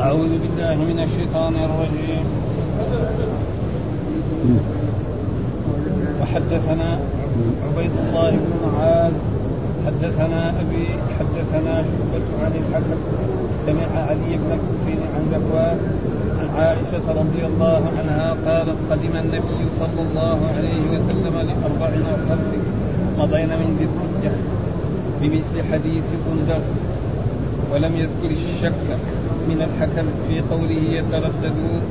أعوذ بالله من الشيطان الرجيم. وحدثنا عبيد الله بن معاذ حدثنا أبي حدثنا شعبة عن الحكم سمع علي بن الحسين عن ذكوان عن عائشة رضي الله عنها قالت قدم النبي صلى الله عليه وسلم لأربع أو خمس مضينا من ذي الحجة بمثل حديث بندر ولم يذكر الشك. من الحكم في قوله يترددون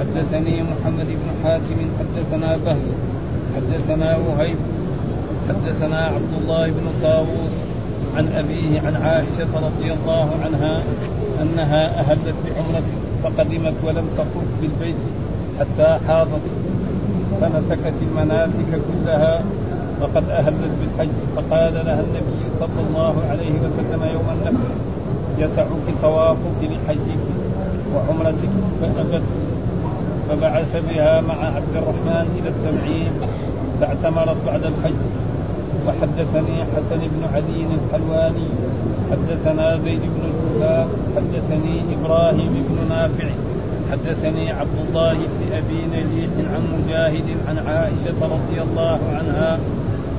حدثني محمد بن حاتم حدثنا بهل حدثنا وهيب حدثنا عبد الله بن طاووس عن أبيه عن عائشة رضي الله عنها أنها أهلت بعمرة فقدمت ولم تطف بالبيت حتى حاضت فنسكت المناسك كلها وقد أهلت بالحج. فقال لها النبي صلى الله عليه وسلم يوم النفر يسعك طوافك لحجك وعمرتك فأبت فبعث بها مع عبد الرحمن إلى التنعيم فاعتمرت بعد الحج. وحدثني حسن بن علي الحلواني حدثنا زيد بن الكفاء حدثني إبراهيم بن نافع حدثني عبد الله بن أبي نجيح عن مجاهد عن عائشة رضي الله عنها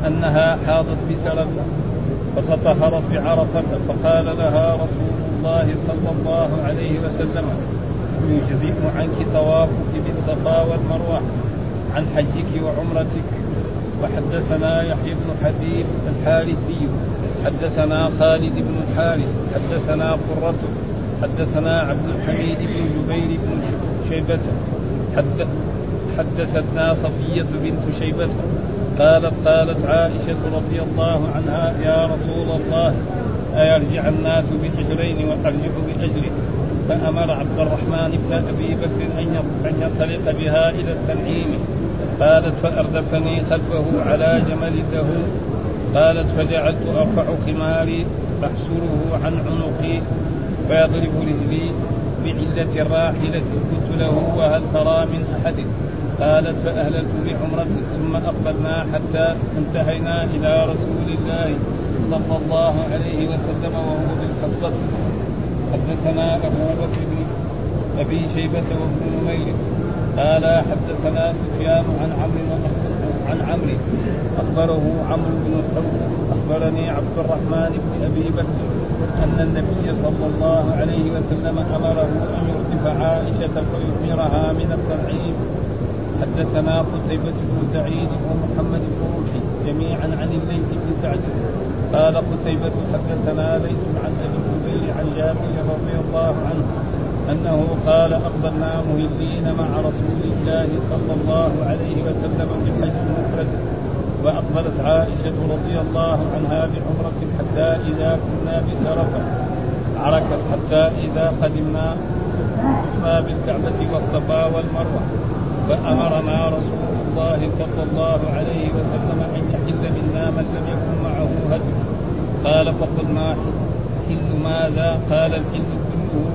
أنها حاضت بسلف فتطهرت بعرفه فقال لها رسول الله صلى الله عليه وسلم يجزئ عنك طوافك بالصفا والمروة عن حجك وعمرتك. وحدثنا يحيى بن حبيب الحارثي حدثنا خالد بن الحارث حدثنا قرة حدثنا عبد الحميد بن جبير بن شيبة حد حدثتنا صفية بنت شيبة قالت قالت عائشة رضي الله عنها يا رسول الله أيرجع الناس بأجرين وأرجع بأجر فأمر عبد الرحمن بن أبي بكر أن ينطلق بها إلى التنعيم. قالت فأردفني خلفه على جمل له. قالت فجعلت أرفع خماري أحسره عن عنقي فيضرب رجلي بعلة الراحلة قلت له وهل ترى من أحد؟ قالت فأهللت بعمرة ثم أقبلنا حتى انتهينا إلى رسول الله صلى الله عليه وسلم وهو بالخصبة حدثنا أبو بكر بن أبي شيبة وابن نمير. قال حدثنا سفيان عن عمرو عن عمرو. أخبره عمرو بن الحوت أخبرني عبد الرحمن بن أبي بكر أن النبي صلى الله عليه وسلم أمره أن يردف عائشة فيخبرها من التنعيم حدثنا قتيبة بن سعيد ومحمد بن روحي جميعا عن الليث بن سعد. قال قتيبة حدثنا ليث عن أبي الزبير عن جابر رضي الله عنه أنه قال أقبلنا مهلين مع رسول الله صلى الله عليه وسلم بحج مفرد وأقبلت عائشة رضي الله عنها بعمرة حتى إذا كنا بسرفه عركت حتى إذا قدمنا طفنا بالكعبة والصفا والمروة. فأمرنا رسول الله صلى الله عليه وسلم أن يحل منا من لم يكن معه هدي قال فقلنا حل ماذا؟ قال الحل كله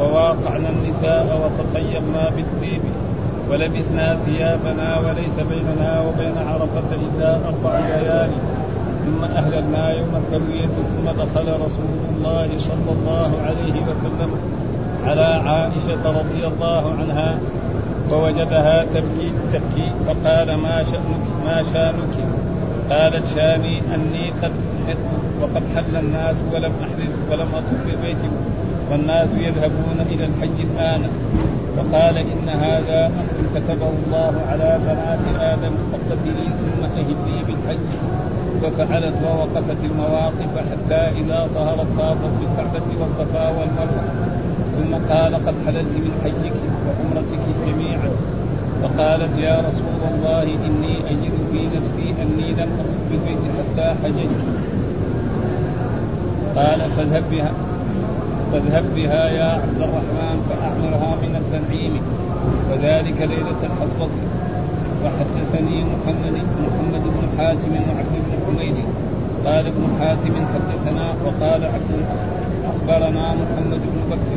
وواقعنا النساء وتطيبنا بالطيب ولبسنا ثيابنا وليس بيننا وبين عرفة إلا أربع ليالي ثم أهللنا يوم التروية ثم دخل رسول الله صلى الله عليه وسلم على عائشة رضي الله عنها ووجدها تبكي تبكي فقال ما شأنك؟ ما شانك؟ قالت شاني أني قد حدت وقد حل الناس ولم أحرز ولم أطف ببيتكم والناس يذهبون إلى الحج الآن. فقال إن هذا أمر كتبه الله على بنات آدم فاغتسلي ثم أهلي بالحج. ففعلت ووقفت المواقف حتى إذا ظهرت طافت بالكعبة والصفا والمروة. ثم قال قد حللت من حجك وعمرتك جميعا. فقالت يا رسول الله إني أجد في نفسي أني لم اطف بالبيت حتى حججت قال فاذهب بها فاذهب بها يا عبد الرحمن فأعمرها من التنعيم. وذلك ليلة الحصبة. وحدثني محمد محمد بن حاتم وعبد بن حميد. قال ابن حاتم حدثنا وقال عبد أخبرنا محمد بن بكر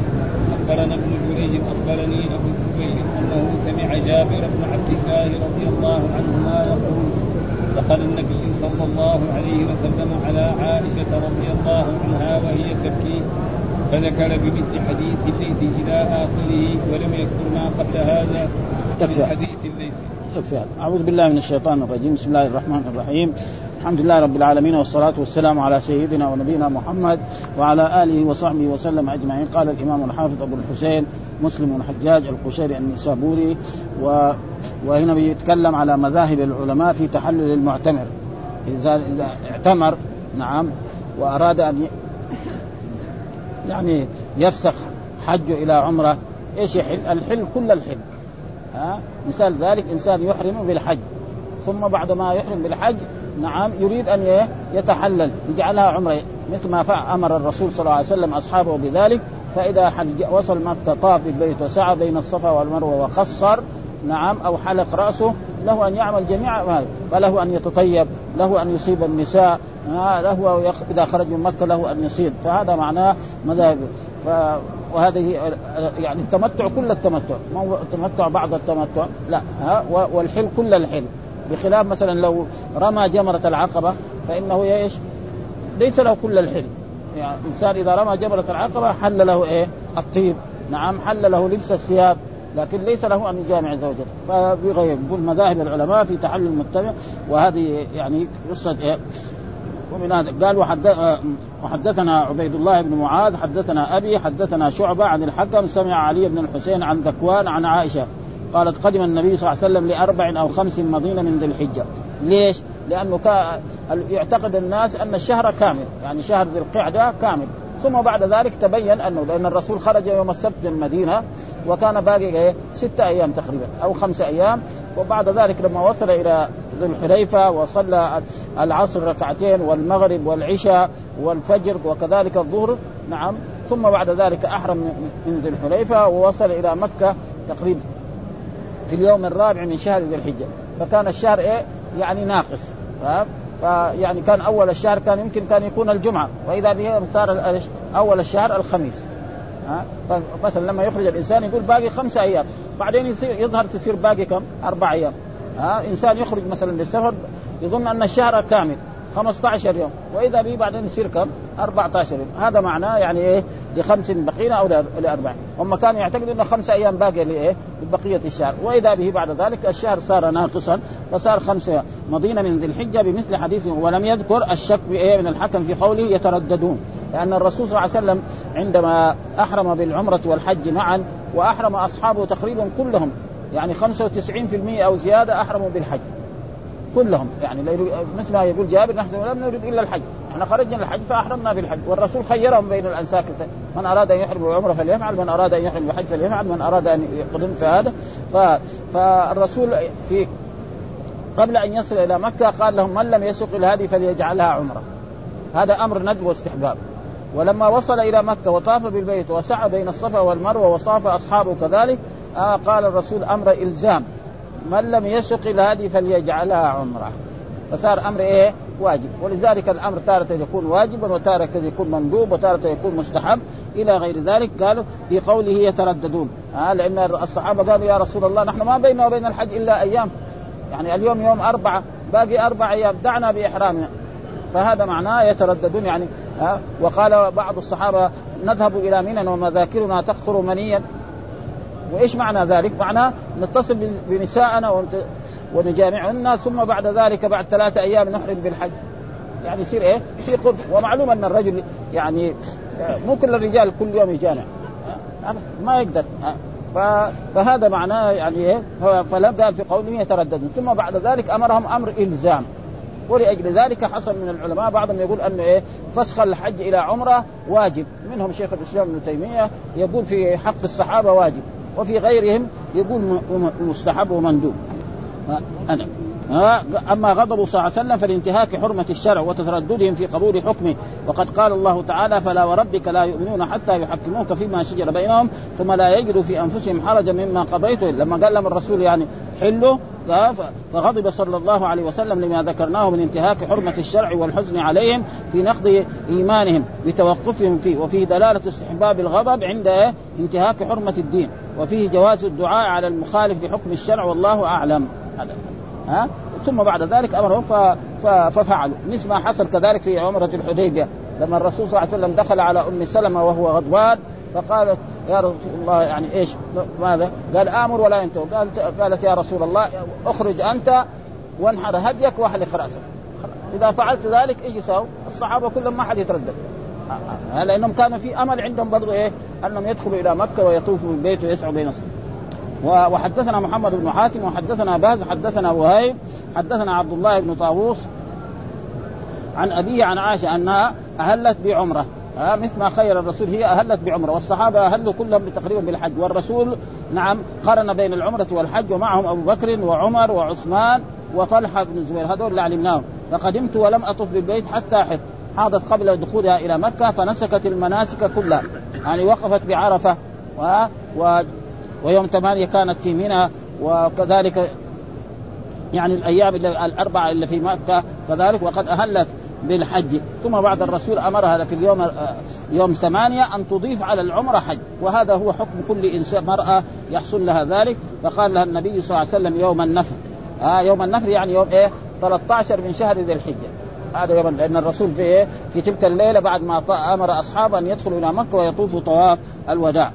أخبرنا ابن جريج أخبرني أبو الزبير أنه سمع جابر بن عبد الله رضي الله عنهما يقول دخل النبي صلى الله عليه وسلم على عائشة رضي الله عنها وهي تبكي فذكر بمثل حديث الليث إلى آخره ولم يذكر ما قبل هذا من حديث الليث. يكفي أعوذ بالله من الشيطان الرجيم. بسم الله الرحمن الرحيم. الحمد لله رب العالمين والصلاة والسلام على سيدنا ونبينا محمد وعلى آله وصحبه وسلم أجمعين. قال الإمام الحافظ أبو الحسين مسلم بن حجاج القشيري النسابوري و... وهنا بيتكلم على مذاهب العلماء في تحلل المعتمر. إذا إذا اعتمر نعم وأراد أن يعني يفسخ حجه إلى عمرة إيش يحل؟ الحل كل الحل. ها؟ مثال ذلك إنسان يحرم بالحج ثم بعد ما يحرم بالحج نعم يريد أن يتحلل يجعلها عمرة. مثل ما أمر الرسول صلى الله عليه وسلم أصحابه بذلك. فإذا حج وصل مكة طاف بالبيت وسعى بين الصفا والمروة وقصر نعم أو حلق رأسه له أن يعمل جميع ما فله أن يتطيب له أن يصيب النساء له إذا خرج من مكة له أن يصيد فهذا معناه مذاهب. ف وهذه يعني التمتع كل التمتع. ما هو التمتع بعض التمتع. لا ها والحل كل الحل. بخلاف مثلا لو رمى جمرة العقبة فإنه إيش؟ ليس له كل الحل يعني إنسان إذا رمى جمرة العقبة حل له إيه؟ الطيب نعم حل له لبس الثياب لكن ليس له أن يجامع زوجته فبغير يقول مذاهب العلماء في تحلل المتبع وهذه يعني قصة إيه؟ ومن هذا قال وحدثنا عبيد الله بن معاذ حدثنا أبي حدثنا شعبة عن الحكم سمع علي بن الحسين عن ذكوان عن عائشة قالت قدم النبي صلى الله عليه وسلم لأربع أو خمس مضين من ذي الحجة. ليش؟ لأنه يعتقد الناس أن الشهر كامل. يعني شهر ذي القعدة كامل. ثم بعد ذلك تبين انه لأن الرسول خرج يوم السبت من المدينة وكان باقي إيه؟ ستة أيام تقريبا أو خمسة أيام. وبعد ذلك لما وصل إلى ذو الحليفة وصلى العصر ركعتين والمغرب والعشاء والفجر وكذلك الظهر. نعم. ثم بعد ذلك أحرم من ذي الحليفة ووصل إلى مكة تقريبا في اليوم الرابع من شهر ذي الحجة. فكان الشهر إيه؟ يعني ناقص. فيعني كان أول الشهر كان يمكن كان يكون الجمعة. وإذا به صار أول الشهر الخميس. ها؟ فمثلا لما يخرج الإنسان يقول باقي خمسة أيام. بعدين يصير يظهر تصير باقي كم؟ أربع أيام. ها؟ إنسان يخرج مثلا للسفر يظن أن الشهر كامل. 15 يوم. وإذا به بعدين يصير كم؟ 14 يوم. هذا معناه يعني إيه؟ لخمس بقينا أو لأربع. هم كانوا يعتقدوا إنه خمسة أيام باقية لإيه؟ لبقية الشهر. وإذا به بعد ذلك الشهر صار ناقصا فصار خمسه مضينا من ذي الحجة بمثل حديث ولم يذكر الشك بايه من الحكم في قوله يترددون. لأن الرسول صلى الله عليه وسلم عندما أحرم بالعمرة والحج معا وأحرم أصحابه تقريبا كلهم يعني 95% أو زيادة أحرموا بالحج. كلهم. يعني مثل ما يقول جابر نحن لم نريد إلا الحج. إحنا خرجنا للحج فأحرمنا بالحج. والرسول خيرهم بين الأنساك. من أراد أن يحرم بالعمره فليفعل من أراد أن يحرم بالحج فليفعل من أراد أن يقدم في هذا فالرسول في قبل أن يصل إلى مكة قال لهم من لم يسق الهدي فليجعلها عمرة. هذا أمر ندب واستحباب. ولما وصل إلى مكة وطاف بالبيت وسعى بين الصفا والمروة وصاف أصحابه كذلك آه قال الرسول أمر إلزام. من لم يسق الهدي فليجعلها عمرة. فصار أمر إيه؟ واجب. ولذلك الأمر تارة يكون واجبا وتارة يكون مندوب وتارة يكون مستحب. إلى غير ذلك قالوا في قوله يترددون. آه لأن الصحابة قالوا يا رسول الله نحن ما بيننا وبين الحج إلا أيام. يعني اليوم يوم أربعة باقي أربع أيام دعنا بإحرامنا. فهذا معناه يترددون. يعني ها وقال بعض الصحابة نذهب إلى منى ومذاكرنا تقطر منيا. وإيش معنى ذلك؟ معناه نتصل بنساءنا ونجامعهن ثم بعد ذلك بعد ثلاثة أيام نحرم بالحج. يعني يصير إيه؟ في قرب. ومعلوم أن الرجل يعني مو كل الرجال كل يوم يجامع. ما يقدر. فهذا معناه يعني إيه؟ فلم قال في قوله يترددون. ثم بعد ذلك أمرهم أمر إلزام. ولأجل ذلك حصل من العلماء بعضهم يقول انه إيه؟ فسخ الحج إلى عمرة واجب. منهم شيخ الإسلام ابن تيمية يقول في حق الصحابة واجب. وفي غيرهم يقول مستحب ومندوب. أنا. أما غضبه صلى الله عليه وسلم فلانتهاك حرمة الشرع وترددهم في قبول حكمه. وقد قال الله تعالى فلا وربك لا يؤمنون حتى يحكموك فيما شجر بينهم ثم لا يجدوا في أنفسهم حرجا مما قضيته لما قال لهم الرسول يعني حله فغضب صلى الله عليه وسلم لما ذكرناه من انتهاك حرمة الشرع والحزن عليهم في نقض إيمانهم بتوقفهم فيه وفيه دلالة استحباب الغضب عند انتهاك حرمة الدين. وفيه جواز الدعاء على المخالف لحكم الشرع والله أعلم. ها؟ ثم بعد ذلك أمرهم ففعلوا. مثل ما حصل كذلك في عمرة الحديبية. لما الرسول صلى الله عليه وسلم دخل على أم سلمة وهو غضبان فقالت يا رسول الله يعني إيش؟ ماذا؟ قال آمر ولا ينتهي. قالت قالت يا رسول الله أخرج أنت وانحر هديك وأحلق رأسك. إذا فعلت ذلك إيش يساوي؟ الصحابة كلهم ما حد يتردد. لأنهم كانوا في أمل عندهم برضو إيه؟ أنهم يدخلوا إلى مكة ويطوفوا بالبيت ويسعوا بين الصلاة. وحدثنا محمد بن حاتم وحدثنا باز حدثنا وهيب حدثنا عبد الله بن طاووس عن أبيه عن عائشة أنها أهلت بعمرة. آه مثل ما خير الرسول هي أهلت بعمرة والصحابة أهلوا كلهم تقريبا بالحج. والرسول نعم قرن بين العمرة والحج ومعهم أبو بكر وعمر وعثمان وطلحة بن الزبير. هذول اللي علمناهم. فقدمت ولم أطف بالبيت حتى حط حاضت قبل دخولها إلى مكة فنسكت المناسك كلها. يعني وقفت بعرفة و... و... ويوم ثمانية كانت في منى وكذلك يعني الأيام الأربعة اللي في مكة كذلك وقد أهلت بالحج. ثم بعد الرسول امرها في اليوم يوم ثمانية أن تضيف على العمرة حج. وهذا هو حكم كل إنسان مرأة يحصل لها ذلك. فقال لها النبي صلى الله عليه وسلم يوم النفر. آه يوم النفر يعني يوم إيه؟ 13 من شهر ذي الحجة. هذا يوم لأن الرسول في إيه؟ في تلك الليلة بعد ما أمر أصحابه أن يدخلوا إلى مكة ويطوفوا طواف الوداع.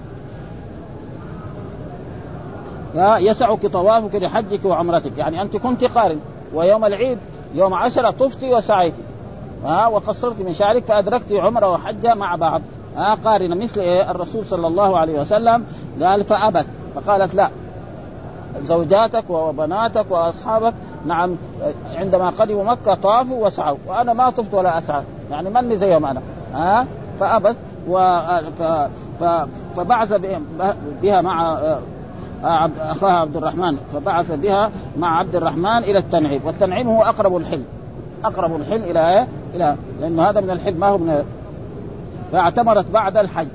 يسعك طوافك لحجك وعمرتك. يعني أنت كنت قارن. ويوم العيد يوم عشرة طفتي وسعيتي ها وقصرت من شعرك فأدركت عمره وحجه مع بعض. ها قارنه مثل إيه؟ الرسول صلى الله عليه وسلم. قال فأبت. فقالت لا. زوجاتك وبناتك وأصحابك نعم عندما قدموا مكة طافوا وسعوا وأنا ما طفت ولا أسعى يعني مني زيهم أنا ها؟ فأبت و فبعث بها مع أخاها عبد الرحمن فبعث بها مع عبد الرحمن إلى التنعيم والتنعيم هو أقرب الحلم أقرب الحلم إلى إيه؟ إلى لأنه هذا من الحلم ما هو من فاعتمرت بعد الحج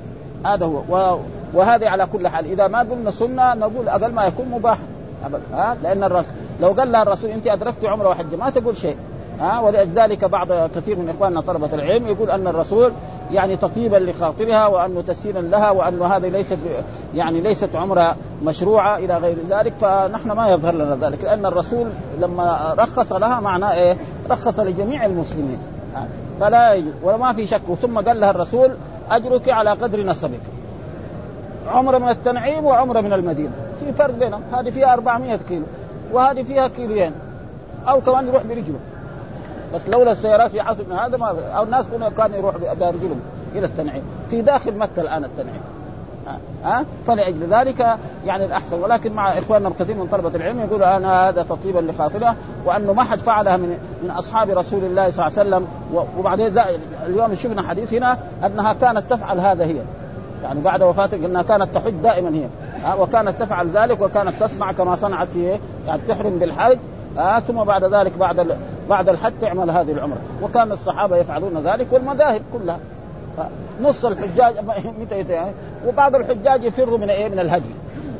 هذا هو و... وهذه على كل حال إذا ما قلنا سنة نقول أقل ما يكون مباح. أبدا ها؟ لأن الرسول لو قال لها الرسول أنت أدركت عمره وحج ما تقول شيء ها؟ ولذلك بعض كثير من إخواننا طلبة العلم يقول أن الرسول يعني تطيبا لخاطرها وانه تسيرا لها وانه هذه ليست يعني ليست عمره مشروعة إلى غير ذلك فنحن ما يظهر لنا ذلك لأن الرسول لما رخص لها معناه إيه؟ رخص لجميع المسلمين فلا يجوز وما في شك ثم قال لها الرسول أجرك على قدر نسبك. عمره من التنعيم وعمره من المدينة. في فرق بينهم. هذه فيها 400 كيلو. وهذه فيها كيلوين. أو كمان يروح برجله. بس لولا السيارات في حصر هذا ما أو الناس كانوا يروح برجلهم إلى التنعيم. في داخل مكة الآن التنعيم. ها؟ أه؟ فلأجل ذلك يعني الأحسن. ولكن مع إخواننا كثير من طلبة العلم يقولوا أنا هذا تطيبا لخاطره وأنه ما حد فعلها من من أصحاب رسول الله صلى الله عليه وسلم. وبعدين اليوم شفنا حديث هنا أنها كانت تفعل هذا هي. يعني بعد وفاته أنها كانت تحج دائما هي. ها وكانت تفعل ذلك وكانت تصنع كما صنعت في يعني تحرم بالحج آه ثم بعد ذلك بعد بعد الحج تعمل هذه العمرة. وكان الصحابة يفعلون ذلك والمذاهب كلها. نص الحجاج متى يعني وبعض الحجاج يفروا من إيه؟ من الهدي.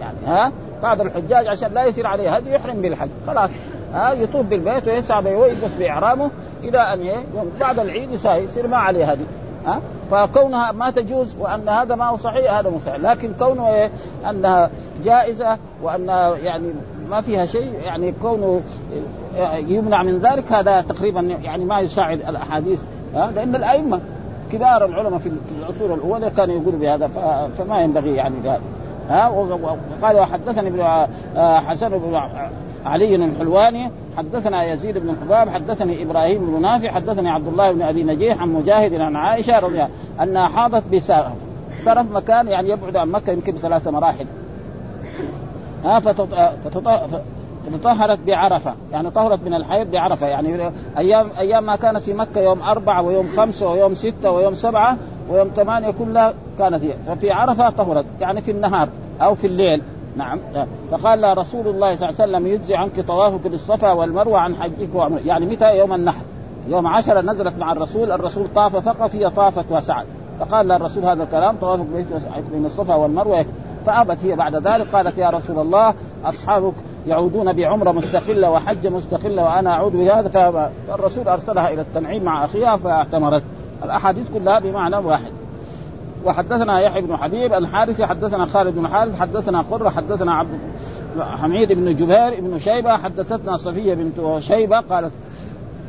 يعني ها بعض الحجاج عشان لا يصير عليه هدي يحرم بالحج. خلاص ها يطوف بالبيت ويسعى ويلبس باحرامه إلى أن إيه؟ بعد العيد يصير ما عليه هدي. ها؟ فكونها ما تجوز وأن هذا ما هو صحيح هذا مو صحيح. لكن كونه إيه؟ أنها جائزة وانها يعني ما فيها شيء يعني كونه يمنع من ذلك هذا تقريبا يعني ما يساعد الأحاديث ها؟ لأن الأئمة كبار العلماء في العصور الأولى كانوا يقولوا بهذا فما ينبغي يعني بهذا ها؟ وقال وحدثني ابن حسن بن علي الحلواني حدثنا يزيد بن الحباب حدثني إبراهيم بن نافع حدثني عبد الله بن أبي نجيح عن مجاهد عن عائشة رضي الله أنها حاضت بسرف سرف مكان يعني يبعد عن مكة يمكن ثلاث مراحل. ها فتطهرت بعرفة. يعني طهرت من الحيض بعرفة. يعني أيام أيام ما كانت في مكة يوم أربعة ويوم خمسة ويوم ستة ويوم سبعة ويوم ثمانية كلها كانت هي. ففي عرفة طهرت. يعني في النهار أو في الليل. نعم. فقال رسول الله صلى الله عليه وسلم يجزي عنك طوافك بالصفا والمروة عن حجك وعمرك يعني متى؟ يوم النحر. يوم عشرة نزلت مع الرسول الرسول طاف فقط هي طافت وسعت. فقال الرسول هذا الكلام طوافك بين الصفا والمروة فأبت هي بعد ذلك قالت يا رسول الله أصحابك يعودون بعمرة مستقلة وحجه مستقلة وأنا أعود بهذا فالرسول أرسلها إلى التنعيم مع أخيها فاعتمرت. الأحاديث كلها بمعنى واحد. وحدثنا يحيى بن حبيب الحارثي حدثنا خالد بن حارث حدثنا قرة حدثنا عبد حميد بن جبير بن شيبة حدثتنا صفية بنت شيبة قالت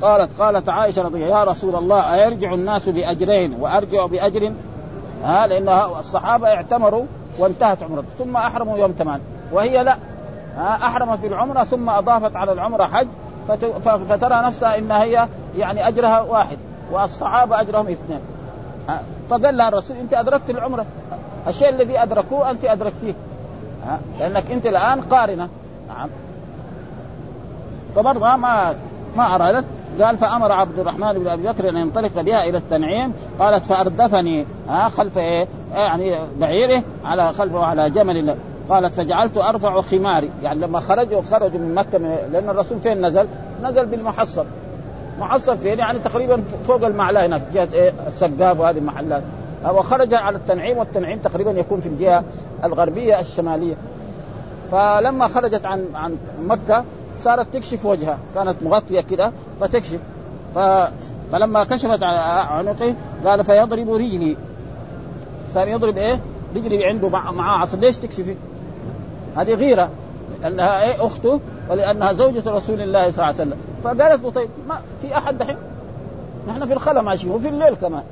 قالت قالت عائشة رضي الله يا رسول الله أيرجع الناس باجرين وأرجع باجر ها لأن الصحابة اعتمروا وانتهت عمرته ثم أحرموا يوم ثمان وهي لا أحرمت بالعمره ثم أضافت على العمرة حج فترى نفسها انها هي يعني أجرها واحد والصحابة أجرهم اثنين. فقال لها الرسول انت أدركت العمره الشيء الذي أدركوه أنت أدركتيه. لأنك انت الآن قارنة. نعم. فبرضه ما ما أرادت. قال فأمر عبد الرحمن بن أبي بكر أن ينطلق بها إلى التنعيم. قالت فأردفني ها خلف إيه يعني بعيره على خلفه على جمل. قالت فجعلت أرفع خماري. يعني لما خرجوا خرجوا من مكة لأن الرسول فين نزل؟ نزل بالمحصب محصب فين؟ يعني تقريبا فوق المعلى هناك جهة إيه؟ السقاف وهذه المحلات. وخرج على التنعيم والتنعيم تقريبا يكون في الجهة الغربية الشمالية. فلما خرجت عن عن مكة صارت تكشف وجهها. كانت مغطية كده فتكشف. ف... فلما كشفت عنقه قال فيضرب رجلي. صار يضرب إيه؟ رجلي عنده معاه عصا ليش تكشفي؟ هذه غيرة لأنها إيه؟ أخته ولأنها زوجة رسول الله صلى الله عليه وسلم. فقالت له طيب ما في أحد دحين؟ نحن في الخلا ماشيين وفي الليل كمان.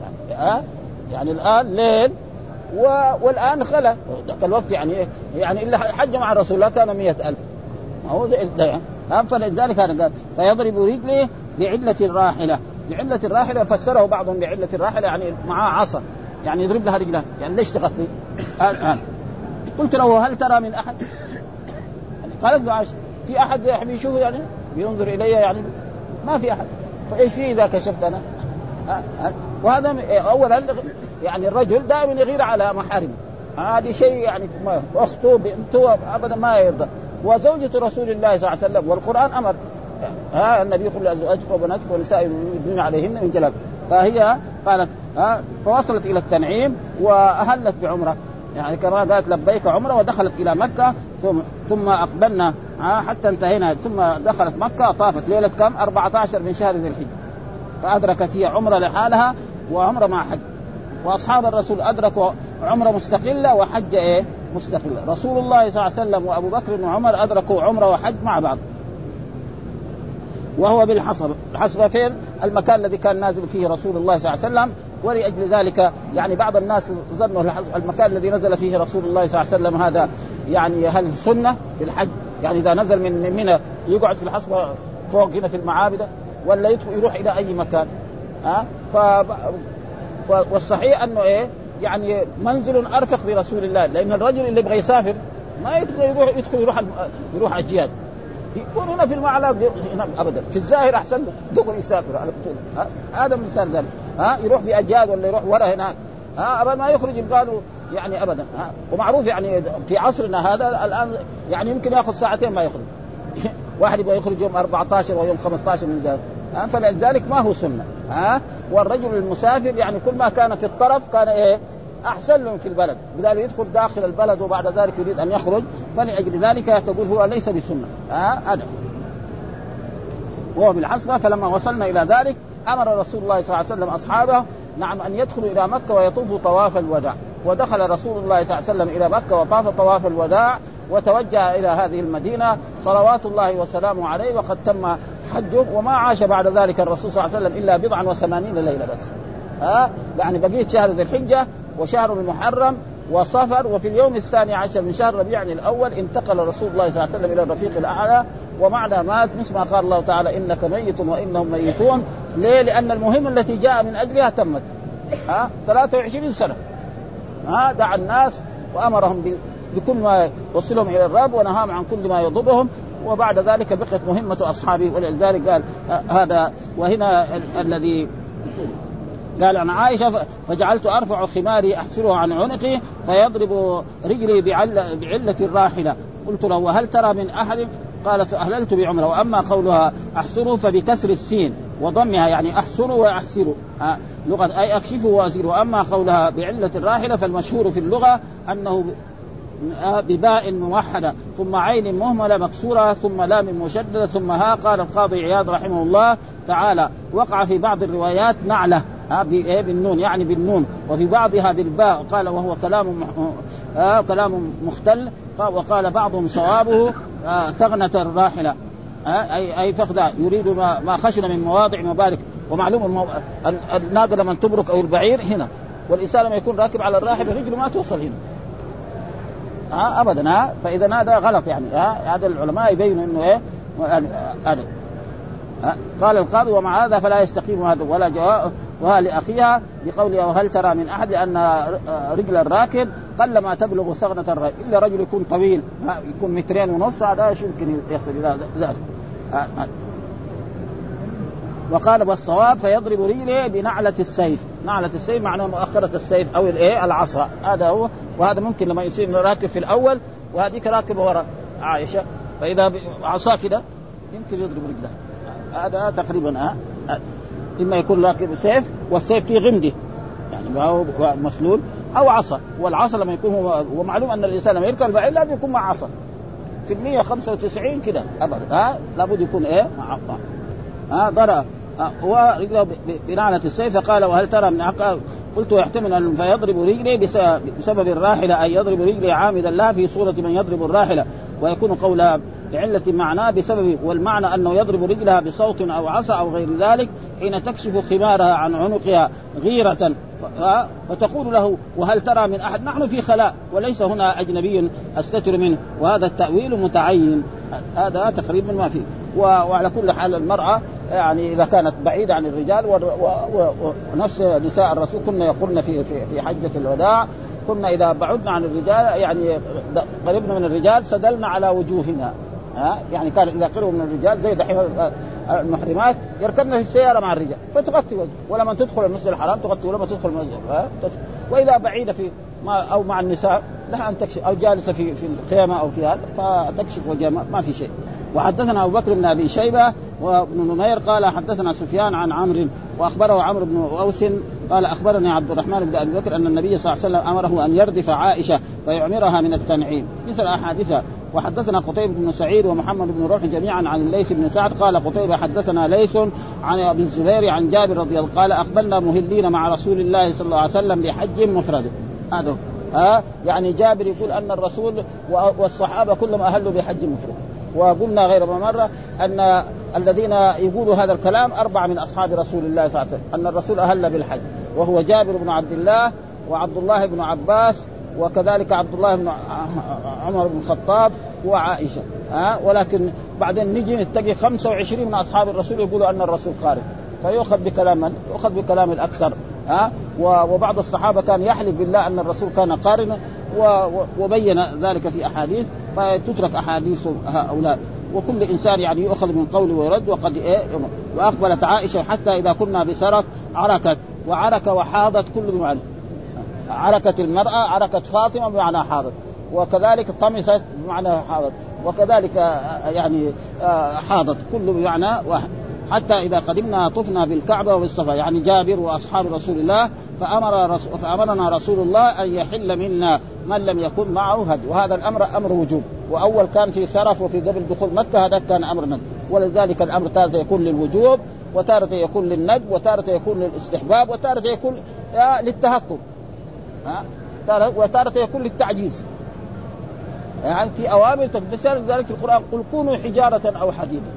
يعني ها؟ يعني الآن ليل و... والآن خلا. ذاك الوقت يعني إيه؟ يعني إلا حج مع رسول الله كان مئة ألف. ما هو زي ده فلذلك هذا قال فيضرب رجله بعلة الراحلة. بعلة الراحلة فسره بعضهم بعلة الراحلة يعني معاه عصا. يعني يضرب لها رجلها. يعني ليش تغطي؟ الان قلت له هل ترى من؟ يعني قالت له عائشة في أحد يحبي يشوفه يعني؟ بينظر إلي يعني ما في أحد. فايش في اذا كشفت أنا؟ وهذا اولا يعني الرجل دائما يغير على محارمه. هذه شيء يعني أخته بنته ابدا ما يرضى. وزوجة رسول الله صلى الله عليه وسلم والقرآن أمر. ها؟ النبي يقول لازواجك وبناتك ونساء يدنين عليهن من جلال. فهي قالت ها؟ فوصلت إلى التنعيم وأهلت بعمرة. يعني كما قالت لبيك عمره ودخلت إلى مكة ثم ثم أقبلنا حتى انتهينا ثم دخلت مكة طافت ليلة كم 14 من شهر ذي الحجة فأدركت هي عمره لحالها وعمره مع حج وأصحاب الرسول أدركوا عمره مستقلة وحج إيه؟ مستقلة، رسول الله صلى الله عليه وسلم وأبو بكر وعمر أدركوا عمره وحج مع بعض. وهو بالحصبه، الحصبه فين؟ المكان الذي كان نازل فيه رسول الله صلى الله عليه وسلم ولأجل ذلك يعني بعض الناس ظنوا المكان الذي نزل فيه رسول الله صلى الله عليه وسلم هذا يعني هل سنة في الحج؟ يعني إذا نزل من منى يقعد في الحصبة فوق هنا في المعابد ولا يدخل يروح إلى أي مكان؟ ها؟ أه؟ ف... والصحيح أنه إيه؟ يعني منزل أرفق برسول الله لأن الرجل اللي يبغى يسافر ما يدخل يروح يدخل يروح يروح اجياد يكون هنا في المعلى هنا ابدا. في الظاهر أحسن له. دخل يسافر على طول. هذا مثال ذلك. ها يروح في اجياد ولا يروح ورا هناك. ها أبدا ما يخرج يبغى له يعني أبدا ها. ومعروف يعني في عصرنا هذا الآن يعني يمكن يأخذ ساعتين ما يخرج. واحد يبغى يخرج يوم 14 ويوم 15 من ذلك ها فلذلك ما هو سنة ها. والرجل المسافر يعني كل ما كان في الطرف كان إيه؟ أحسن له في البلد. بدل يدخل داخل البلد وبعد ذلك يريد أن يخرج فلأجل ذلك تقول هو ليس بسنة ها هذا وهو بالحسبه فلما وصلنا إلى ذلك أمر رسول الله صلى الله عليه وسلم أصحابه نعم أن يدخلوا إلى مكة ويطوفوا طواف الوداع. ودخل رسول الله صلى الله عليه وسلم إلى مكة وطاف طواف الوداع وتوجه إلى هذه المدينة صلوات الله وسلامه عليه وقد تم حجه وما عاش بعد ذلك الرسول صلى الله عليه وسلم إلا بضعا وثمانين ليلة بس. ها؟ يعني بقيه شهر ذي الحجة وشهر المحرم وصفر وفي اليوم الثاني عشر من شهر ربيع الأول انتقل رسول الله صلى الله عليه وسلم إلى الرفيق الأعلى ومعنى مات مثل ما قال الله تعالى إنك ميت وإنهم ميتون. ليه؟ لأن المهمه التي جاء من أجلها تمت. ها؟ 23 سنة. ها؟ دعا الناس وأمرهم بكل ما يوصلهم إلى الرب ونهاهم عن كل ما يضرهم. وبعد ذلك بقيت مهمة أصحابه ولذلك قال هذا وهنا الذي قال عن عائشة فجعلت أرفع خماري أحسره عن عنقي فيضرب رجلي بعلة, بعلة الراحلة قلت له وهل ترى من أحد قال فأهللت بعمرة وأما قولها أحسره فبكسر السين وضمها يعني أحسره وأحسره لغة أي أكشفه وأزيله وأما قولها بعلة الراحلة فالمشهور في اللغة أنه بباء موحدة ثم عين مهملة مكسورة ثم لام مشددة ثم ها قال القاضي عياض رحمه الله تعالى. وقع في بعض الروايات نعلة. بالنون يعني بالنون. وفي بعضها بالباء قال وهو كلام آه كلام مختل وقال بعضهم صوابه آه ثغنة الراحلة أي أي فخذ يريد ما, ما خشن من مواضع مبارك. ومعلوم المو... الناقه لما تبرك أو البعير هنا. والإنسان لما يكون راكب على الراحله رجله ما توصل هنا. ها ابدا ها فإذا هذا غلط يعني ها هذا العلماء يبينوا إنه إيه يعني هذا. قال القاضي ومع هذا فلا يستقيم هذا ولا جواب. وها لاخيها بقوله وهل ترى من أحد لأن رجل الراكب قل ما تبلغ ثغنة الرجل إلا رجل يكون طويل يكون مترين ونص هذا يمكن يصل إلى ذلك وقال والصواب فيضرب رجله بنعلة السيف، نعلة السيف معناه مؤخرة السيف أو الإيه؟ العصا، هذا هو وهذا ممكن لما يصير راكب في الأول وهذيك راكبة وراء عائشة. فإذا عصا كده يمكن يضرب رجله. هذا تقريبا ها إما يكون راكب سيف والسيف فيه غمده. يعني هو مسلول أو عصا. والعصا لما يكون هو ومعلوم أن الإنسان لما يركب البعير لازم يكون مع عصا. في ال 195 كده ابدا. ها؟ لابد يكون إيه؟ مع عصا. ها؟ ضرب ورجله بنعلة السيف فقال وهل ترى من عقاب قلت يحتمل أن فيضرب رجلي بسبب الراحلة أي يضرب رجلي عامدا لها في صورة من يضرب الراحلة. ويكون قولها لعلة معناه بسبب والمعنى أنه يضرب رجلها بصوت أو عصا أو غير ذلك. حين تكشف خمارها عن عنقها غيرة فتقول له وهل ترى من أحد؟ نحن في خلاء وليس هنا أجنبي أستتر منه. وهذا التأويل متعين. هذا تقريبا ما فيه. وعلى كل حال المرأة يعني إذا كانت بعيدة عن الرجال ونفس نساء الرسول كنا يقولن في في في حجة الوداع كنا إذا بعدنا عن الرجال يعني قربنا من الرجال سدلنا على وجوهنا. ها؟ يعني كان إذا قربوا من الرجال زي دحين المحرمات يركبن في السيارة مع الرجال. فتغطي وجهه ولما تدخل المسجد الحرام تغطي ولما تدخل المسجد ها؟ وإذا بعيدة في ما أو مع النساء لها أن تكشف أو جالسة في في الخيمة أو في هذا فتكشف وجهها ما في شيء. وحدثنا أبو بكر بن أبي شيبة وابن نمير قال حدثنا سفيان عن عمرو وأخبره عمرو بن أوس قال أخبرني عبد الرحمن بن أبي بكر أن النبي صلى الله عليه وسلم أمره أن يردف عائشة فيعمرها من التنعيم. مثل أحاديثها. وحدثنا قتيبة بن سعيد ومحمد بن روح جميعا عن الليث بن سعد. قال قتيبة حدثنا ليث عن ابن الزبير عن جابر رضي الله قال أقبلنا مهلين مع رسول الله صلى الله عليه وسلم بحج مفرد. هذا ها؟ يعني جابر يقول أن الرسول والصحابة كلهم أهلوا بحج مفرد. وقلنا غير مرة أن الذين يقولوا هذا الكلام أربعة من أصحاب رسول الله صلى الله عليه وسلم. أن الرسول أهل بالحج. وهو جابر بن عبد الله وعبد الله بن عباس وكذلك عبد الله بن عمر بن الخطاب وعائشة ها؟ ولكن بعدين نجي نتقي 25 من أصحاب الرسول يقولوا أن الرسول خارج. فيؤخذ بكلام من؟ يؤخذ بكلام الأكثر ها؟ وبعض الصحابة كان يحلف بالله أن الرسول كان قارنا وبين ذلك في أحاديث فتترك أحاديث هؤلاء. وكل إنسان يعني يؤخذ من قوله ويرد وقد إيه؟ وأقبلت عائشة حتى إذا كنا بسرف عركت وعرك وحاضت كل بمعنى عركت المرأة عركت فاطمة بمعنى حاضت وكذلك طمست بمعنى حاضت وكذلك يعني حاضت. كل بمعنى واحد. حتى إذا قدمنا طفنا بالكعبة وبالصفا يعني جابر وأصحاب رسول الله فأمر رسول فأمرنا رسول الله أن يحل منا من لم يكن معه هدي. وهذا الأمر أمر وجوب. وأول كان في سرف وفي قبل دخول مكة هذا كان أمر ند. ولذلك الأمر تارة يكون للوجوب وتارة يكون للند وتارة يكون للاستحباب وتارة يكون للتهكم. ها؟ وتارة يكون للتعجيز. يعني في أوامر مثال ذلك في القرآن قل كونوا حجارة أو حديدا.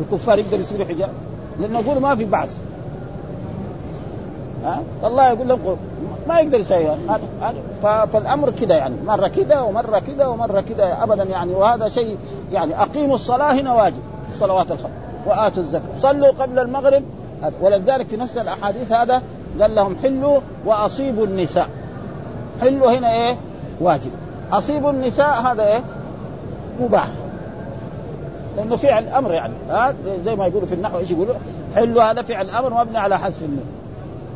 الكفار يقدروا يصيروا حجارة؟ لأنه يقولوا ما في بعث. ها؟ الله يقول لهم ما يقدر يسويها فالأمر كذا يعني. مرة كذا ومرة كذا ومرة كذا ابدا يعني. وهذا شيء يعني أقيموا الصلاة هنا واجب. الصلوات الخمس وآتوا الزكاة. صلوا قبل المغرب. ولذلك في نفس الأحاديث هذا قال لهم حلوا وأصيبوا النساء. حلوا هنا إيه؟ واجب. أصيبوا النساء هذا إيه؟ مباح. لأنه فعل أمر يعني. ها؟ زي ما يقولوا في النحو إيش يقولوا؟ حلوا هذا فعل أمر مبني على حذف النون.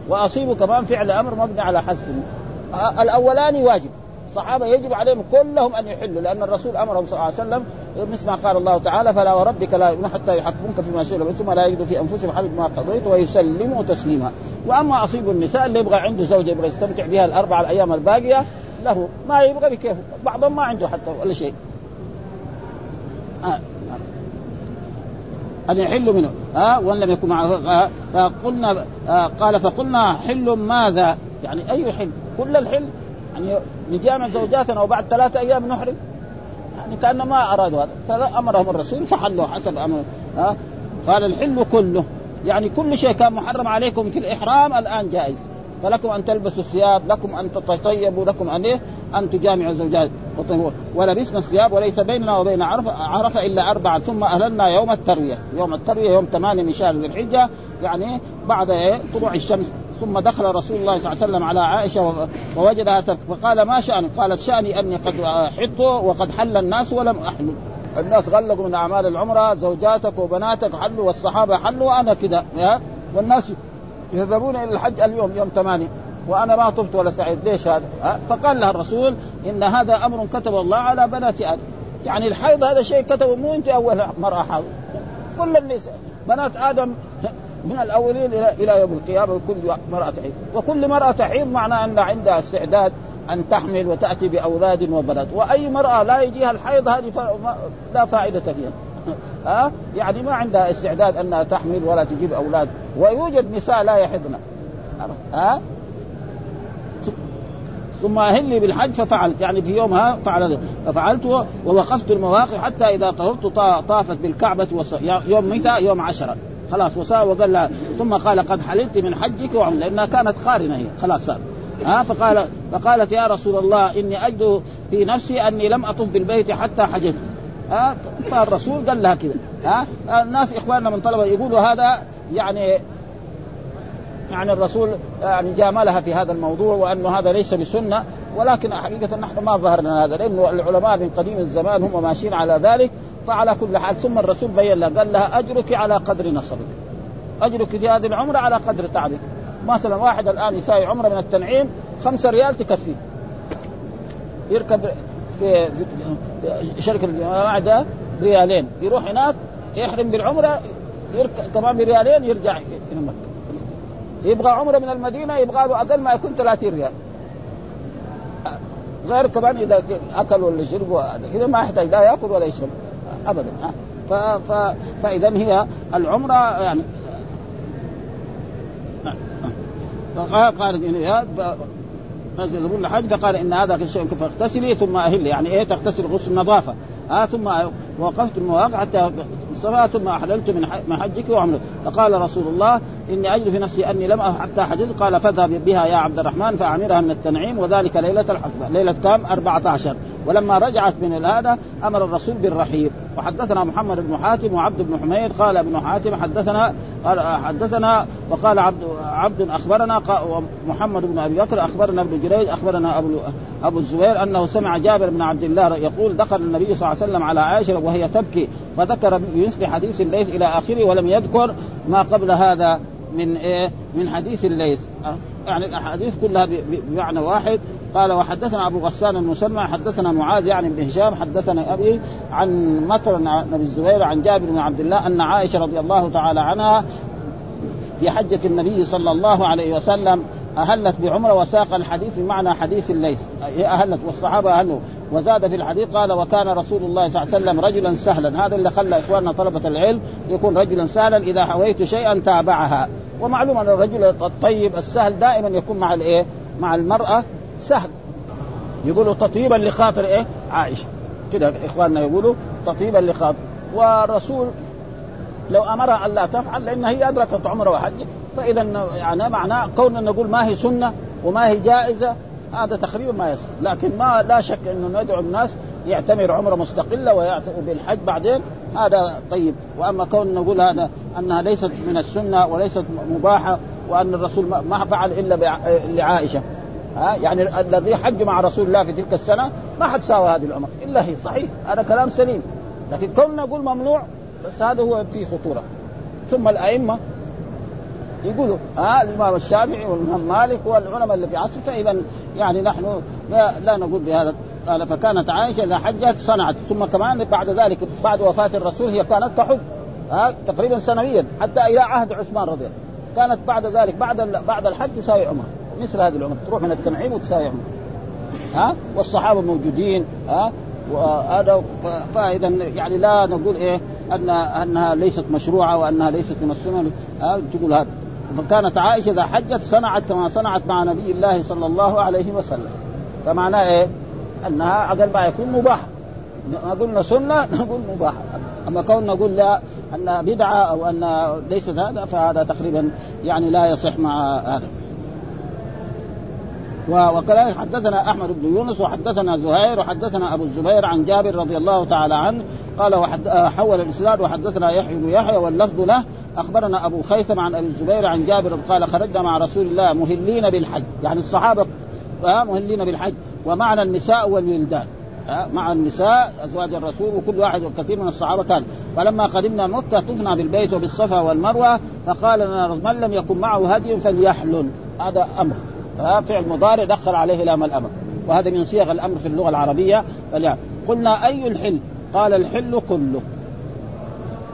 وأصيبوا كمان فعل أمر مبني على حذف النون. الأولاني واجب. الصحابة يجب عليهم كلهم أن يحلوا لأن الرسول أمرهم صلى الله عليه وسلم مثل ما قال الله تعالى فلا وربك لا يؤمنون حتى يحكموك فيما شئوا ثم لا يجدوا في أنفسهم حرج ما قضيت ويسلموا تسليما. وأما أصيب النساء اللي يبغى عنده زوجة يبغى يستمتع بها الأربع الأيام الباقية له. ما يبغى بكيفه. بعضهم ما عنده حتى ولا شيء. آه. أن يحل منه؟ ها وإن لم يكن معه. آه فقلنا آه قال فقلنا حل ماذا؟ يعني أي حل؟ كل الحل يعني نجامع زوجاتنا وبعد ثلاثة أيام نحرم. يعني كان ما أرادوا هذا. فامرهم الرسول فحلوا حسب أمر. ها؟ قال الحل كله. يعني كل شيء كان محرم عليكم في الإحرام الآن جائز. فلكم أن تلبسوا الثياب لكم أن تتطيبوا لكم أن إيه؟ أن تجامعوا الزوجات ولبسنا الثياب وليس بيننا وبين عرفه عرفه إلا أربعة. ثم أهللنا يوم التروية، يوم التروية يوم ثمانية من شهر ذي الحجة. يعني بعد إيه؟ طلوع الشمس. ثم دخل رسول الله صلى الله عليه وسلم على عائشة ووجدها فقال ما شأنك؟ قالت شأني أني قد حط وقد حل الناس ولم احلل. الناس غلقوا من أعمال العمرة زوجاتك وبناتك حلوا والصحابة حلوا وأنا كذا والناس يذهبون إلى الحج اليوم يوم ثمانية. وأنا ما طفت ولا سعيد. ليش هذا؟ فقال لها الرسول إن هذا أمر كتب الله على بنات آدم. يعني الحيض هذا شيء كتبه مو أنت أول مرأة حاضر كل النساء بنات آدم من الأولين إلى إلى يوم القيامة كل مرأة تحيض وكل مرأة تحيض معناه أن عندها استعداد أن تحمل وتأتي بأولاد وبنات. وأي مرأة لا يجيها الحيض هذه لا فائدة فيها. ها؟ يعني ما عندها استعداد أنها تحمل ولا تجيب أولاد. ويوجد نساء لا يحضن. ها؟ ثم أهلي بالحج ففعلت. يعني في يومها فعل ففعلت ووقفت المواقف حتى إذا طهرت طافت بالكعبة وص... يوم متى؟ يوم عشرة. خلاص وسا وقال لها ثم قال قد حللت من حجك وعمرك لأنها كانت قارنة هي. خلاص صار ها؟ فقال فقالت يا رسول الله إني أجد في نفسي أني لم اطف بالبيت حتى حججت. ها؟ فالرسول قال لها كذا ها؟ الناس إخواننا من طلبة يقولوا هذا يعني يعني الرسول يعني جاملها في هذا الموضوع وانه هذا ليس بسنة ولكن حقيقة نحن ما ظهر لنا هذا لأنه العلماء من قديم الزمان هم ماشيين على ذلك فعلى كل حال ثم الرسول بين لها قال لها أجرك على قدر نصبك. أجرك في هذه العمرة على قدر تعبك. مثلا واحد الآن يساوي عمرة من التنعيم خمسة ريال تكفيه يركب في شركة الجماعة ده ريالين. يروح هناك يحرم بالعمرة يركب كمان بريالين يرجع إلى مكة. يبغى عمرة من المدينة يبغى له أقل ما يكون 30 ريال. غير كمان إذا اكل ولا شرب اذا ما يحتاج لا يأكل ولا يشرب. ابدا. ف... ف... فاذا هي العمرة يعني. قال نزل يقول الحج فقال إن هذا شيء فاغتسلي ثم أهلي. يعني إيه تغتسل غسل نظافه آه ثم وقفت المواقع حتى الصفا ثم أحللت من حجك وعمرك فقال رسول الله إني أجد في نفسي أني لم حتى حجزت قال فاذهب بها يا عبد الرحمن فأعمرها من التنعيم وذلك ليلة الحسبة ليلة كام؟ 14 ولما رجعت من هذا أمر الرسول بالرحيل. وحدثنا محمد بن حاتم وعبد بن حميد. قال ابن حاتم حدثنا قال حدثنا وقال عبد عبد أخبرنا محمد بن أبي بكر أخبرنا ابن جريج أخبرنا أبو أبو الزبير أنه سمع جابر بن عبد الله يقول دخل النبي صلى الله عليه وسلم على عائشة وهي تبكي. فذكر بمثل حديث الليث إلى آخره ولم يذكر ما قبل هذا من إيه؟ من حديث الليث. يعني الأحاديث كلها بمعنى واحد. قال وحدثنا أبو غسان المسمى حدثنا معاذ يعني بن هشام حدثنا أبي عن مطر عن ابي الزبير عن جابر بن عبد الله أن عائشة رضي الله تعالى عنها في حجة النبي صلى الله عليه وسلم أهلت بعمرة وساق الحديث بمعنى حديث الليث. هي أهلت والصحابة أهلوا. وزاد في الحديث قال وكان رسول الله صلى الله عليه وسلم رجلا سهلا. هذا اللي خلى إخواننا طلبة العلم يكون رجلا سهلا إذا حويت شيئا تابعها. ومعلوم أن الرجل الطيب السهل دائما يكون مع الإيه؟ مع المرأة سهل. يقولوا تطيبا لخاطر إيه؟ عائشة. كده إخواننا يقولوا تطيبا لخاطر. والرسول لو أمرها أن لا تفعل لأن هي أدركت عمره وحج فإذا يعني معناه كوننا نقول ما هي سنة وما هي جائزة هذا تقريبا ما يصل لكن ما لا شك إنه ندعو الناس يعتمر عمره مستقلة ويعتمر بالحج بعدين. هذا طيب. وأما كون نقول هذا أنها ليست من السنة وليست مباحة وأن الرسول ما فعل إلا لعائشة. ها؟ يعني الذي حج مع رسول الله في تلك السنة ما حد ساوى هذه العمر إلا هي. صحيح. هذا كلام سليم. لكن كون نقول ممنوع بس هذا هو فيه خطورة. ثم الأئمة يقولوا ها آه الإمام الشافعي والإمام مالك والعلماء اللي في عصر فاذا يعني نحن لا, نقول بهذا قال فكانت عائشة إذا حجت صنعت ثم كمان بعد ذلك بعد وفاة الرسول هي كانت تحج آه تقريبا سنويا حتى إلى عهد عثمان رضي الله كانت بعد ذلك بعد بعد الحج تساوي عمره مثل هذه العمره تروح من التنعيم وتساوي عمره ها والصحابة موجودين ها وهذا فإذا يعني لا نقول إيه ان أنها ليست مشروعة وأنها ليست من السنن أه تقول هذا. فكانت عائشة إذا حجت صنعت كما صنعت مع نبي الله صلى الله عليه وسلم. فمعناه إيه؟ أنها أقل ما يكون مباح. ما قلنا سنة نقول مباح. أما كون نقول لا أنها بدعة أو ان ليست هذا فهذا تقريبا يعني لا يصح مع هذا. وكذلك حدثنا أحمد بن يونس وحدثنا زهير وحدثنا أبو الزبير عن جابر رضي الله تعالى عنه قال وحد حول الإسناد وحدثنا يحيى بن يحيى واللفظ له أخبرنا أبو خيثم عن أبي الزبير عن جابر قال خرجنا مع رسول الله مهلين بالحج. يعني الصحابة مهلين بالحج. ومعنا النساء والولدان. مع النساء أزواج الرسول وكل واحد وكثير من الصحابة كان. فلما قدمنا مكة طفنا بالبيت وبالصفا والمروة فقال لنا من لم يكن معه هدي فليحلل. هذا أمر. فعل مضارع دخل عليه لام الامر وهذا من صيغ الأمر في اللغة العربية. فليحلل. قلنا أي الحل؟ قال الحل كله.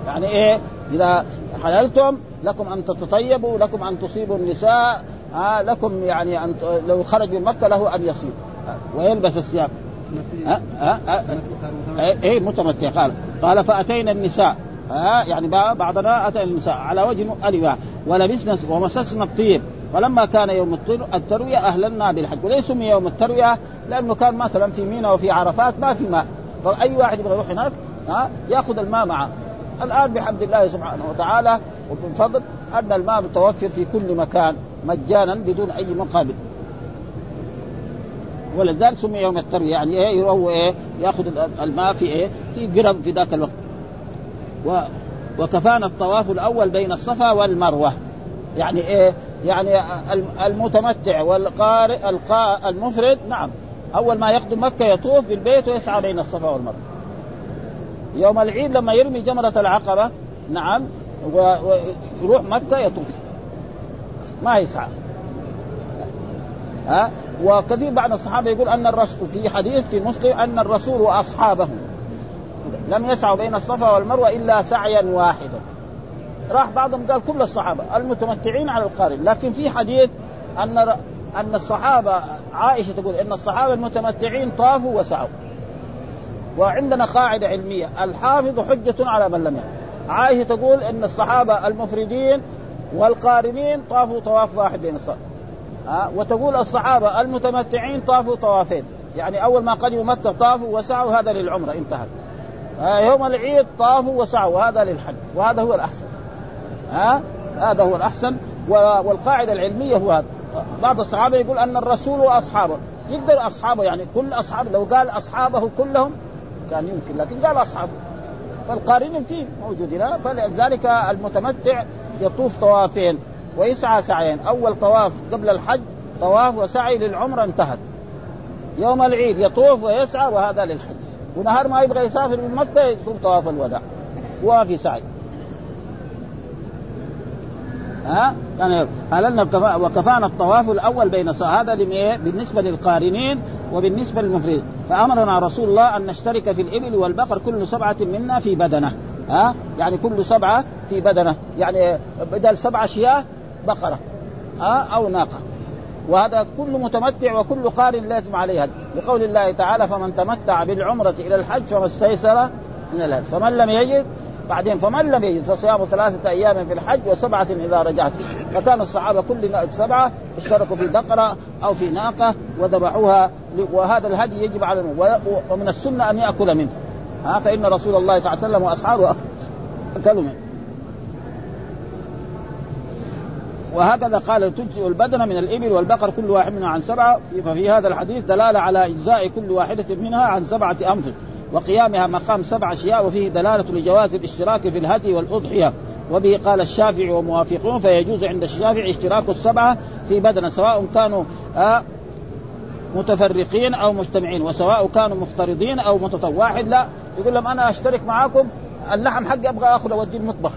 يعني إيه؟ إذا حللتم لكم أن تتطيبوا لكم أن تصيبوا النساء آه لكم يعني أن لو خرج من مكة له أن يصيب آه ويلبس الثياب؟ ها ها إيه متمتع. قال قال فأتينا النساء. ها يعني بعضنا أتى النساء. على وجه الوان ولبسنا ومسسنا الطيب. فلما كان يوم التروية اهللنا بالحج وليس سمي يوم التروية لأنه كان مثلا في مينا وفي عرفات ما في ماء. فأي واحد يبغى يروح هناك ها يأخذ الماء معه. الآن بحمد الله سبحانه وتعالى ومن فضل أن الماء متوفر في كل مكان مجانا بدون أي مقابل. ولذلك سمي يوم التروية يعني إيه هو إيه يأخذ الماء في إيه في قرب في ذاك الوقت. و وكفانا الطواف الأول بين الصفا والمروة. يعني إيه يعني المتمتع والقارئ القا المفرد نعم. أول ما يقدم مكة يطوف بالبيت ويسعى بين الصفا والمروة. يوم العيد لما يرمي جمرة العقبة نعم ويروح مكة يطوف. ما يسعى. ها؟ وكثير بعض الصحابة يقول أن الرسول في حديث في مسلم أن الرسول وأصحابه لم يسعوا بين الصفا والمروة إلا سعيا واحدا. راح بعضهم قال كل الصحابة المتمتعين على القارن لكن في حديث أن أن الصحابة عائشة تقول أن الصحابة المتمتعين طافوا وسعوا. وعندنا قاعدة علمية الحافظ حجة على من لم يحفظ عائشة تقول أن الصحابة المفردين والقارنين طافوا طواف واحد بين الصف ها؟ وتقول الصحابة المتمتعين طافوا طوافين. يعني أول ما قدموا مكة طافوا وسعوا هذا للعمرة انتهت يوم العيد طافوا وسعوا هذا للحج وهذا هو الأحسن. ها؟ هذا هو الأحسن. والقاعدة العلمية هو هذا. بعض الصحابة يقول أن الرسول وأصحابه يقدر أصحابه يعني كل أصحابه. لو قال أصحابه كلهم كان يمكن لكن قال أصحابه. فالقارنين فيه موجودين فلذلك المتمتع يطوف طوافين ويسعى سعيين. أول طواف قبل الحج طواف وسعي للعمرة انتهت. يوم العيد يطوف ويسعى وهذا للحج. ونهار ما يبغى يسافر من مكة يطوف طواف الوداع. وفي سعي. ها؟ يعني هللنا وكفانا الطواف الأول بين هذا بالنسبة للقارنين وبالنسبة للمفردين. فأمرنا رسول الله أن نشترك في الإبل والبقر كل سبعة منا في بدنة ها؟ يعني كل سبعة في بدنة يعني بدل سبعه شياه بقرة ها؟ أو ناقة. وهذا كل متمتع وكل قارن لازم عليه لقول الله تعالى فمن تمتع بالعمرة إلى الحج فما استيسر من الهدي. فمن لم يجد بعدين فمن لم يجد فصيام ثلاثة أيام في الحج وسبعة إذا رجعت. فكان الصحابة كل سبعة اشتركوا في بقرة أو في ناقة وذبحوها وهذا الهدي يجب على ومن السنة أن يأكل منه. ها فإن رسول الله صلى الله عليه وسلم وأصحابه أكلوا منه. وهكذا قال تجزئ البدن من الإبل والبقر كل واحد منها عن سبعة. ففي هذا الحديث دلالة على إجزاء كل واحدة منها عن سبعة أنفس وقيامها مقام سبع أشياء وفيه دلالة لجواز الاشتراك في الهدي والأضحية. وبه قال الشافعي وموافقون فيجوز عند الشافعي اشتراك السبعة في بدنة سواء كانوا آه متفرقين أو مجتمعين وسواء كانوا مفترضين أو متطوع واحد لا يقول لهم أنا أشترك معاكم اللحم حقي أبغى أخذ أوديه المطبخ.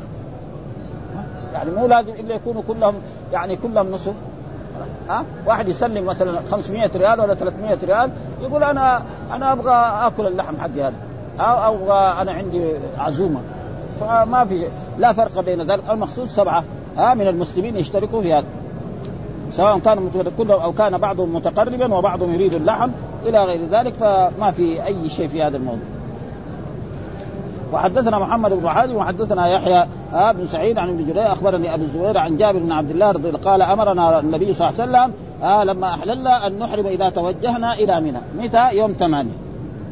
يعني مو لازم إلا يكونوا كلهم يعني كلهم نصف ها؟ واحد يسلم مثلا 500 ريال ولا 300 ريال يقول أنا أنا أبغى آكل اللحم حقي هذا أو أبغى أنا عندي عزومة. فما في لا فرق بين ذلك. المخصوص سبعة ها من المسلمين يشتركوا في هذا. سواء كانوا كلهم أو كان بعضهم متقربا وبعضهم يريد اللحم إلى غير ذلك فما في أي شيء في هذا الموضوع. وحدثنا محمد بن حاتم وحدثنا يحيى آه بن سعيد عن ابن جرير أخبرني أبو الزبير عن جابر بن عبد الله رضي الله قال أمرنا النبي صلى الله عليه وسلم آه لما أحللنا أن نحرم إذا توجهنا إلى منى. متى؟ يوم ثمانية.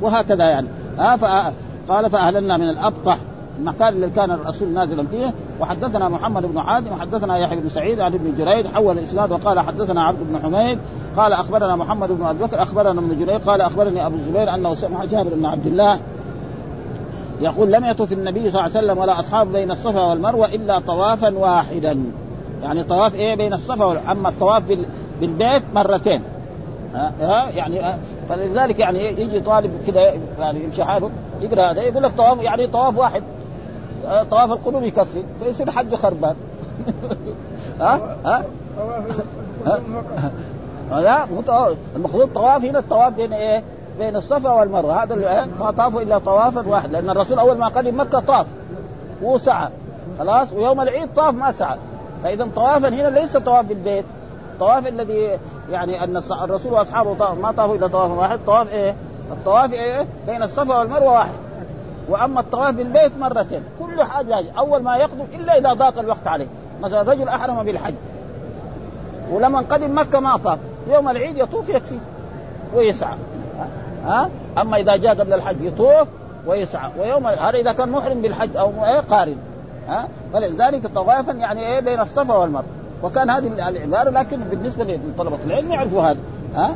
وهكذا يعني. ها قال فأهللنا من الأبطح المكان اللي كان الرسول نازلا فيه وحدثنا محمد بن حاتم وحدثنا يحيى بن سعيد عن ابن جريج حول الإسناد وقال حدثنا عبد بن حميد قال أخبرنا محمد بن أبي بكر أخبرنا ابن جريج قال أخبرني أبو الزبير أنه سمع جابر بن عبد الله يقول لم يطف النبي صلى الله عليه وسلم ولا اصحابه بين الصفا والمروة إلا طوافا واحدا. يعني طواف إيه بين الصفا. أما الطواف بالبيت مرتين. ها يعني فلذلك يعني يجي طالب كذا يعني يمشي حاله يقرأ هذا يقول لك طواف يعني طواف واحد. طواف القلوب يكفي فيصير حج خربان. ها ها. لا المفروض طواف هنا الطواف بين إيه؟ بين الصفا والمروة. هذا اللي ما طافوا إلا طوافا واحد لأن الرسول أول ما قدم مكة طاف وسعى خلاص؟ ويوم العيد طاف ما سعى. فإذا طوافا هنا ليس طواف بالبيت. الطواف الذي يعني أن الرسول وأصحابه طاف ما طافوا إلا طواف واحد. طواف إيه؟ الطواف إيه؟ بين الصفا والمروة واحد. وأما الطواف بالبيت مرتين. كل حاجة أول ما يقدم إلا إذا ضاق الوقت عليه. مثلا رجل أحرم بالحج. ولما قدم مكة ما طاف. يوم العيد يطوف يكفي. ويسعى. ها؟ أما إذا جاء قبل الحج يطوف ويسعى. ويوم هذا إذا كان محرم بالحج أو إيه؟ قارن. ها؟ فلذلك طوافا يعني إيه؟ بين الصفا والمروة. وكان هذه العبارة لكن بالنسبة لطلبة العلم يعرفوا هذا. ها؟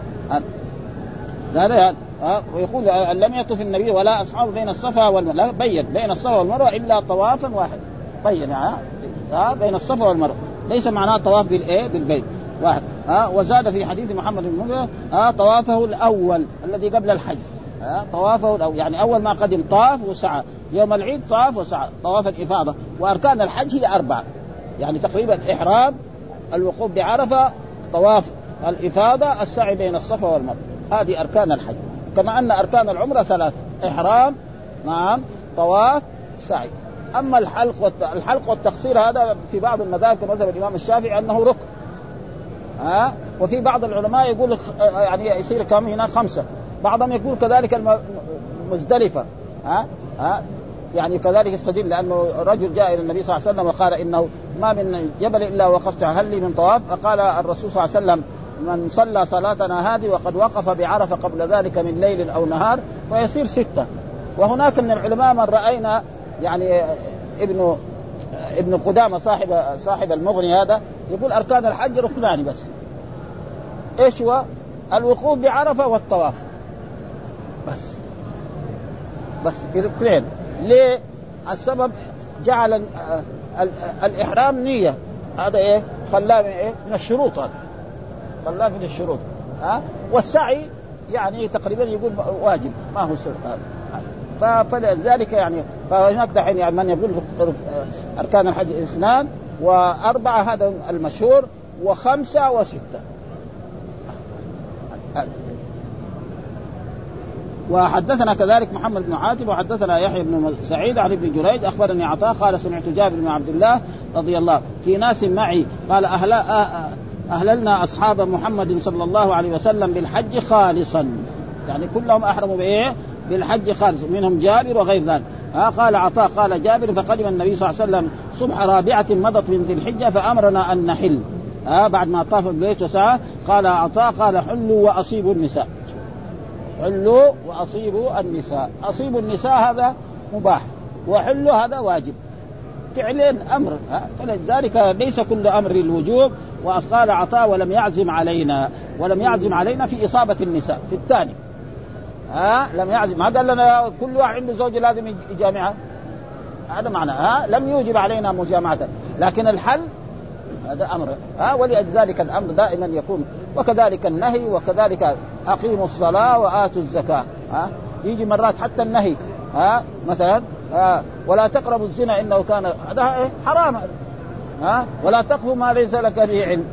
هذا. ها؟ ويقول لم يطف النبي ولا أصحابه بين الصفا والمروة. بين بين الصفا والمروة إلا طوافا واحد بين ها؟ بين الصفا والمروة. ليس معناه طواف بالايه بالبيت. واحد. ها وزاد في حديث محمد بن منذر ها طوافه الأول الذي قبل الحج. ها طوافه الأول يعني أول ما قدم طاف وسعى. يوم العيد طاف وسعى طواف الإفاضة. وأركان الحج هي اربعه يعني تقريبا إحرام الوقوف بعرفة طواف الإفاضة السعي بين الصفا والمروة. هذه أركان الحج. كما أن أركان العمرة ثلاث. إحرام نعم طواف سعي. أما الحلق الحلق والتقصير هذا في بعض المذاهب كمذهب الإمام الشافعي أنه ركن. ها؟ وفي بعض العلماء يقول يعني يصير كم هنا؟ خمسة. بعضهم يقول كذلك مزدلفة. ها؟ ها؟ يعني كذلك السديد لأنه رجل جاء إلى النبي صلى الله عليه وسلم وقال إنه ما من جبل إلا وقفت هل لي من طواف؟ فقال الرسول صلى الله عليه وسلم من صلى صلاتنا هذه وقد وقف بعرفة قبل ذلك من ليل أو نهار فيصير ستة. وهناك من العلماء من رأينا يعني ابن ابن قدامة صاحب صاحب المغني هذا يقول أركان الحج ركنان بس إيش هو؟ الوقوف بعرفة والطواف بس بس ركنين ليه؟ السبب جعل الإحرام نية هذا إيه؟ خلاه من إيه؟ من الشروط هذا خلاه من الشروط ها والسعي يعني تقريبا يقول واجب ما هو سر هذا فلذلك يعني فهناك دحين يعني من يقول أركان الحج اثنان وأربعة هذا المشهور وخمسة وستة وحدثنا كذلك محمد بن عاتب وحدثنا يحيى بن سعيد عن ابن جريج أخبرني عطاء قال سمعت جابر بن عبد الله رضي الله في ناس معي قال أهل أهللنا أصحاب محمد صلى الله عليه وسلم بالحج خالصا يعني كلهم أحرموا بإيه؟ بالحج خالصا منهم جابر وغير ذلك. ها قال عطاء قال جابر فقدم النبي صلى الله عليه وسلم صبح رابعة مضت من ذي الحجة فأمرنا أن نحل. ها بعد ما طاف البيت وسعى قال عطاء قال حلوا وأصيبوا النساء. حلوا وأصيبوا النساء. أصيبوا النساء هذا مباح وحلوا هذا واجب. فعلين أمر. فلذلك ليس كل أمر الوجوب وقال عطاء ولم يعزم علينا ولم يعزم علينا في إصابة النساء. في الثاني ها؟ لم يعزم. ما قال لنا كل واحد عنده زوجة لازم يجامعها. هذا معنى. ها؟ لم يوجب علينا مجامعته لكن الحل هذا أمر. ها؟ ولذلك الأمر دائما يكون. وكذلك النهي وكذلك أقيموا الصلاة وآتوا الزكاة. ها؟ يجي مرات حتى النهي. ها؟ مثلا ها؟ ولا تقربوا الزنا إنه كان هذا حرام. ها؟ ولا تقفوا ما ليس لك به علم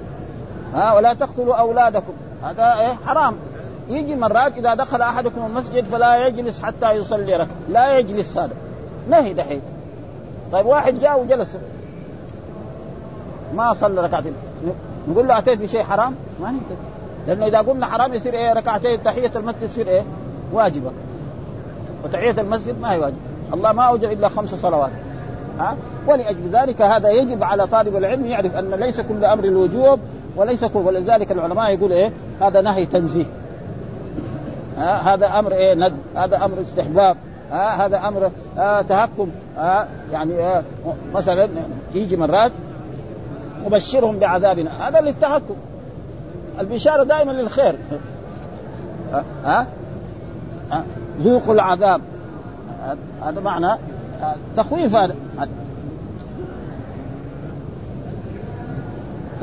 ها؟ ولا تقتلوا أولادكم. هذا إيه؟ حرام. يجي مرات إذا دخل أحدكم المسجد فلا يجلس حتى يصلي ركعه لا يجلس هذا. نهي دحين؟ طيب واحد جاء وجلس. ما صلى ركعتين. نقول له أتيت بشيء حرام؟ ما نقدر. لأنه إذا قلنا حرام يصير إيه؟ ركعتين. تحية المسجد يصير إيه؟ واجبة. وتحية المسجد ما هي واجبة. الله ما أوجب إلا خمس صلوات. ها؟ ولأجل ذلك هذا يجب على طالب العلم يعرف أن ليس كل أمر الوجوب وليس كل ولذلك العلماء يقول إيه؟ هذا نهي تنزيه. هذا أمر إيه ند هذا أمر استحباب آه هذا أمر آه تهكم آه يعني آه مثلا يجي مرات مبشرهم بعذاب هذا للتهكم البشارة دائما للخير ها ها, ها؟ ذوقوا العذاب هذا معنى تخويف هذا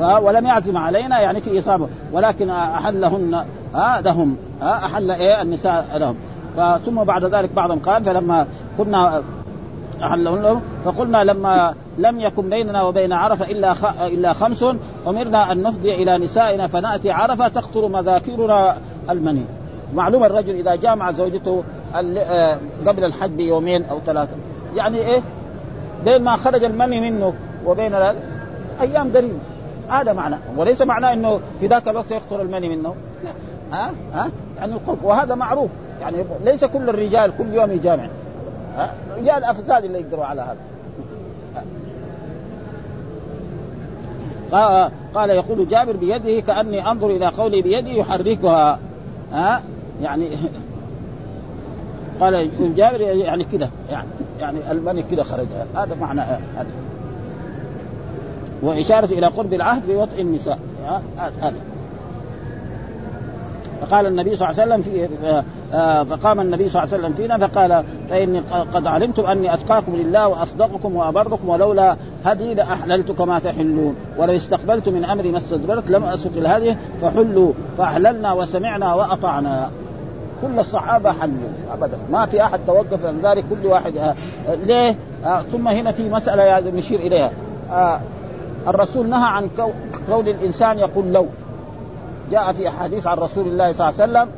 ولم يعزم علينا يعني في إصابة ولكن أحلهن ها لهم ها أحل إيه النساء لهم. ثم بعد ذلك بعضهم قال فلما كنا أحلهن لهم فقلنا لما لم يكن بيننا وبين عرفة إلا إلا خمس أمرنا أن نفضي إلى نسائنا فنأتي عرفة تقطر مذاكرنا المني. معلوم الرجل إذا جامع زوجته آه، قبل الحج بيومين أو ثلاثة. يعني إيه؟ بين ما خرج المني منه وبين أيام قريبة هذا معنى. وليس معناه إنه في ذاك الوقت يقطر المني منه. لا. ها؟ ها؟ يعني القرب. وهذا معروف. يعني ليس كل الرجال كل يوم يجامع ها؟ رجال افزاد اللي يقدروا على هذا. قال يقول جابر بيده كأني أنظر إلى قولي بيدي يحركها. ها؟ يعني قال جابر يعني كده. يعني يعني المني كده خرج. هذا معنى هذا. وإشارة إلى قرب العهد بوطئ النساء. هذا. فقال النبي صلى الله عليه وسلم في آه، فقام النبي صلى الله عليه وسلم فينا فقال فإني قد علمت أني أتقاكم لله وأصدقكم وأبركم ولولا هدي لأحللت كما تحلون. ولو استقبلت من أمري ما استدبرت لم أسق الهدي فحلوا. فأحللنا وسمعنا وأطعنا. كل الصحابة حلوا أبدا. ما في أحد توقف عن ذلك. كل واحد آه ليه؟ آه ثم هنا في مسألة نشير إليها. آه الرسول نهى عن قول الإنسان يقول لو. جاء في أحاديث عن رسول الله صلى الله عليه وسلم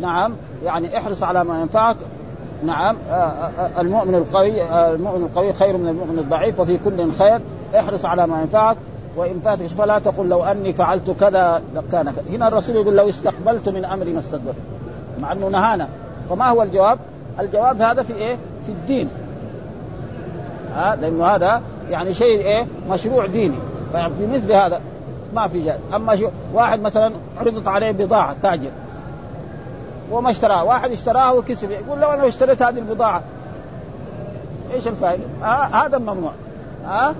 نعم يعني احرص على ما ينفعك نعم آه، آه، آه، المؤمن القوي المؤمن القوي خير من المؤمن الضعيف وفي كل خير احرص على ما ينفعك وإن فاتك فلا تقل لو أني فعلت كذا لكان هنا الرسول يقول لو استقبلت من أمري ما استدبرت مع أنه نهانا فما هو الجواب؟ الجواب هذا في إيه؟ في الدين ها لأنه هذا يعني شيء إيه؟ مشروع ديني ففي مثل هذا ما في جائز أما شو واحد مثلا عرضت عليه بضاعة تاجر. وما اشتراها واحد اشتراها وكسب. يقول لو أنا اشتريت هذه البضاعة. إيش الفائدة؟ آه هذا ممنوع. آه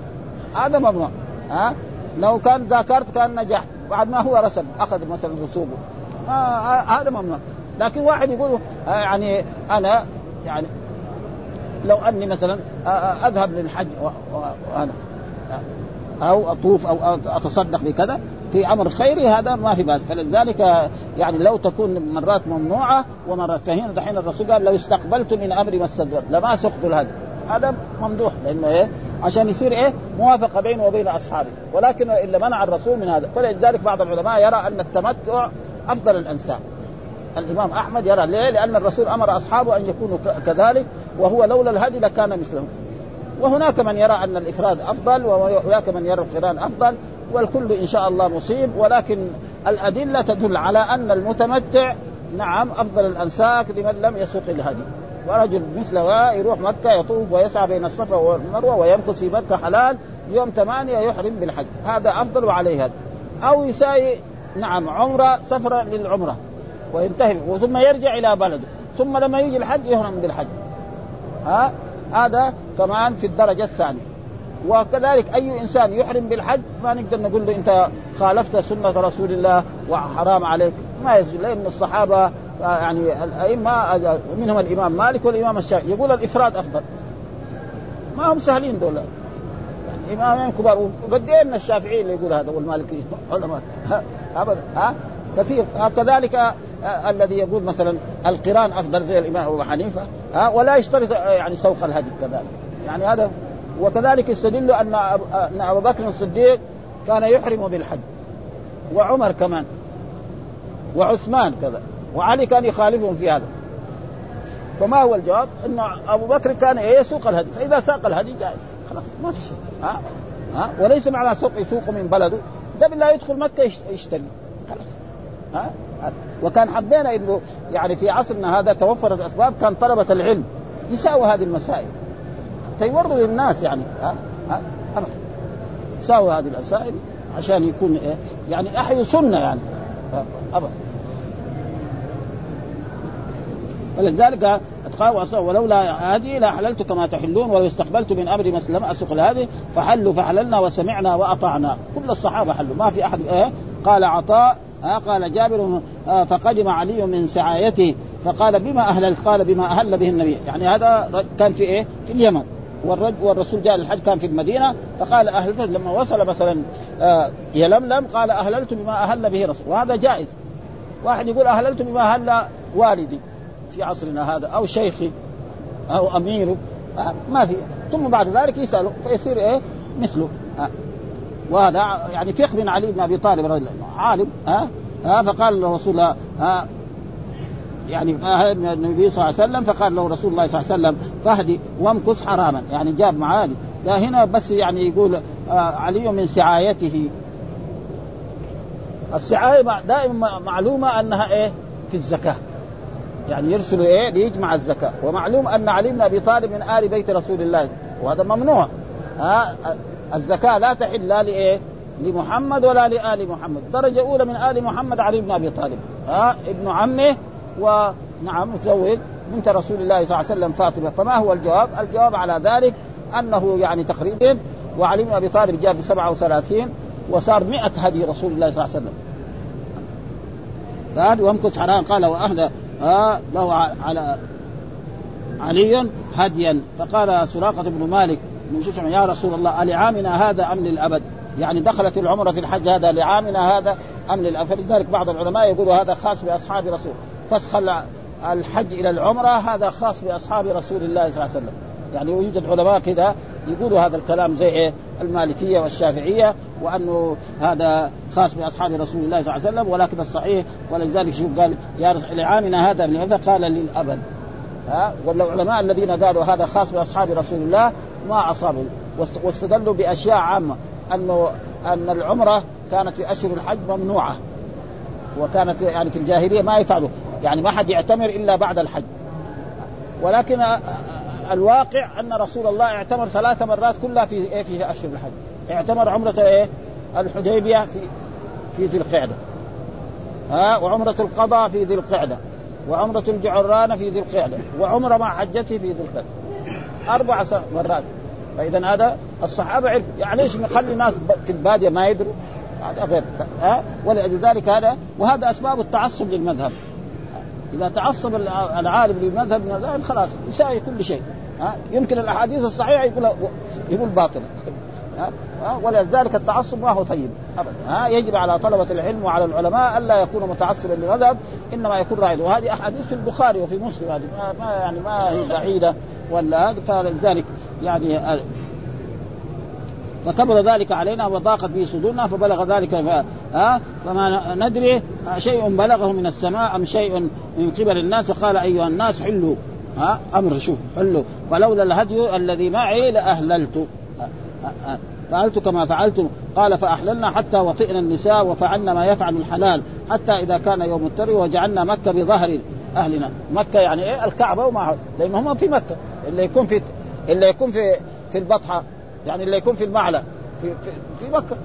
هذا ممنوع. آه لو كان ذاكرت كان نجحت بعد ما هو رسم أخذ مثلا رسوبه. آه هذا ممنوع. لكن واحد يقول آه يعني أنا يعني لو أني مثلا آه، آه، أذهب للحج وأنا. أو أطوف أو أتصدق بكذا في أمر خيري هذا ما في بأس. فلذلك يعني لو تكون مرات ممنوعة ومرات فهنا دحين الرسول قال لو استقبلت من أمري ما استدبر لما سقط الهدي هذا ممدوح لأنه إيه؟ عشان يصير إيه؟ موافقة بينه وبين أصحابه. ولكن إلا منع الرسول من هذا. فلذلك بعض العلماء يرى أن التمتع أفضل الأنساب. الإمام أحمد يرى ليه؟ لأن الرسول أمر أصحابه أن يكونوا كذلك وهو لولا الهدي لكان مثلهم. وهناك من يرى أن الإفراد أفضل وهناك من يرى القران أفضل والكل إن شاء الله مصيب ولكن الأدلة تدل على أن المتمتع نعم أفضل الأنساك لمن لم يسوق الهدي. ورجل مثل يروح مكة يطوف ويسعى بين الصفا والمروة ويمكث في مكة حلال يوم ثمانية يحرم بالحج. هذا أفضل وعليه هذا أو يساوي نعم عمرة سفره للعمرة. وينتهي ثم يرجع إلى بلده. ثم لما يجي الحج يحرم بالحج. ها؟ هذا كمان في الدرجة الثانية. وكذلك أي إنسان يحرم بالحج ما نقدر نقول له أنت خالفت سنة رسول الله وحرام عليك. ما يجوز لأن الصحابة يعني الأئمة منهم الإمام مالك والإمام الشافعي. يقول الإفراد أفضل. ما هم سهلين دول. يعني إمامين كبار. وقد إيه من الشافعي اللي يقول هذا والمالكي؟ علماء أبدا ها؟ كثير. كذلك آه، الذي يقول مثلا القرآن أفضل زي الإمام أبو حنيفة ها ولا يشترط آه، يعني سوق الهدي كذلك. يعني هذا وكذلك يستدل أن أن أبو بكر الصديق كان يحرم بالحج وعمر كمان وعثمان كذا وعلي كان يخالفهم في هذا. فما هو الجواب؟ انه أبو بكر كان يسوق الهدي. فإذا ساق الهدي جائز. خلاص ما في شيء. ها ها وليس معنى سوق يسوق من بلده. قبل لا يدخل مكة يشتري. خلاص. ها وكان حبينا إنه يعني في عصرنا هذا توفرت اسباب كان طلبة العلم يساووا هذه المسائل. فيوروا للناس يعني ها ها يساووا هذه المسائل عشان يكون إيه يعني أحيوا سنة يعني. ابدا فلذلك اتقاه ولولا هذه لاحللت كما تحلون ولو استقبلت من أمري ما لم اسق هذه فحلوا فحللنا وسمعنا وأطعنا. كل الصحابة حلوا. ما في أحد إيه قال عطاء آه قال جابر آه فقدم علي من سعايته فقال بما اهللت قال بما أهل به النبي. يعني هذا كان في إيه؟ في اليمن. والرجل والرسول جاء للحج كان في المدينة فقال اهللت لما وصل مثلا آه يلملم قال أهللت بما أهل به رسول وهذا جائز. واحد يقول أهللت بما أهل والدي في عصرنا هذا أو شيخي أو اميره آه ما في. ثم بعد ذلك يساله فيصير إيه؟ مثله. وهذا يعني فقه من علي بن أبي طالب رضي الله عنه عالم ها؟ آه فقال له رسول الله آه يعني النبي صلى الله عليه وسلم فقال له رسول الله صلى الله عليه وسلم فهدي وامكث حراما. يعني جاب معاه لا هنا بس يعني يقول آه علي من سعايته. السعاية دائما معلومة أنها إيه؟ في الزكاة. يعني يرسل إيه؟ ليجمع الزكاة. ومعلوم أن علي بن أبي طالب من آل بيت رسول الله. وهذا ممنوع. ها؟ الزكاة لا تحل لا لإيه؟ لمحمد ولا لآل محمد. درجة أولى من آل محمد علي بن أبي طالب. ها؟ ابن عمه ونعم متزوج بنت رسول الله صلى الله عليه وسلم فاطمة. فما هو الجواب؟ الجواب على ذلك أنه يعني تقريبا وعلي بن أبي طالب جاء ب 37 وصار 100 هدي رسول الله صلى الله عليه وسلم. قال وامكث حرام. قال واهدى آه له على علي هديا فقال سراقة بن مالك من يا رسول الله ألعامنا هذا أم للأبد؟ يعني دخلت العمرة في الحج هذا لعامنا هذا أم للأبد؟ فلذلك بعض العلماء يقولوا هذا خاص بأصحاب رسول فسخ الحج إلى العمرة هذا خاص بأصحاب رسول الله صلى الله عليه وسلم. يعني يوجد علماء كذا يقولوا هذا الكلام زي إيه؟ المالكية والشافعية وأنه هذا خاص بأصحاب رسول الله صلى الله عليه وسلم ولكن الصحيح ولذلك شوف قال يا لعامنا هذا من قال للأبد. ها؟ والعلماء الذين قالوا هذا خاص بأصحاب رسول الله ما أصابوا واستدلوا بأشياء عامة. أنه أن العمرة كانت في أشهر الحج ممنوعة وكانت يعني في الجاهلية ما يفعلوا يعني ما حد يعتمر إلا بعد الحج. ولكن الواقع أن رسول الله اعتمر ثلاث مرات كلها في إيه في أشهر الحج. اعتمر عمرة إيه؟ الحديبية في في ذي القعدة. ها؟ وعمرة القضاء في ذي القعدة. وعمرة الجعرانه في ذي القعدة. وعمرة مع حجته في ذي القعدة. أربع مرات. فإذا هذا الصحابة عرف يعني ليش نخلي الناس في البادية ما يدروا؟ هذا غير. ها؟ ولذلك هذا وهذا أسباب التعصب للمذهب. إذا تعصب العالم للمذهب المذاهب خلاص يساوي كل شيء. ها؟ يمكن الأحاديث الصحيحة يقول يقول باطله ها؟ ولذلك التعصب ما هو طيب. ابدا. ها يجب على طلبة العلم وعلى العلماء ألا يكونوا متعصبا للمذهب إنما يكون رائد. وهذه أحاديث في البخاري وفي مسلم هذه ما يعني ما هي بعيدة ولا فلذلك يعني فكبر ذلك علينا وضاقت به صدورنا فبلغ ذلك ف... ها فما ندري شيء بلغه من السماء أم شيء من قبل الناس. قال أيها الناس حلوا. ها أمر شوف حلوا. فلولا الهدي الذي معي لأهللت. فعلت كما فعلت. قال فأحللنا حتى وطئنا النساء وفعلنا ما يفعل الحلال حتى إذا كان يوم التروي وجعلنا مكة بظهر أهلنا. مكة يعني إيه؟ الكعبة وما لأن هم في مكة. اللي يكون في اللي يكون في في البطحه يعني اللي يكون في المعلى في في, في مكة.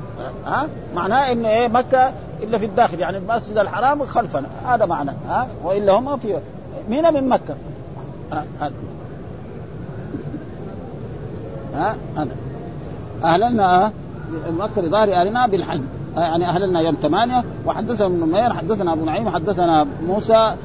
ها؟ معناه إن إيه؟ مكة إلا في الداخل. يعني المسجد الحرام خلفنا. هذا معنى. ها؟ وإلا هم في مين من مكة؟ ها ها؟ هذا أهلنا مكه بدار أهلنا بالحج. يعني أهلنا يوم ثمانية وحدثنا ابن نمير حدثنا أبو نعيم حدثنا موسى.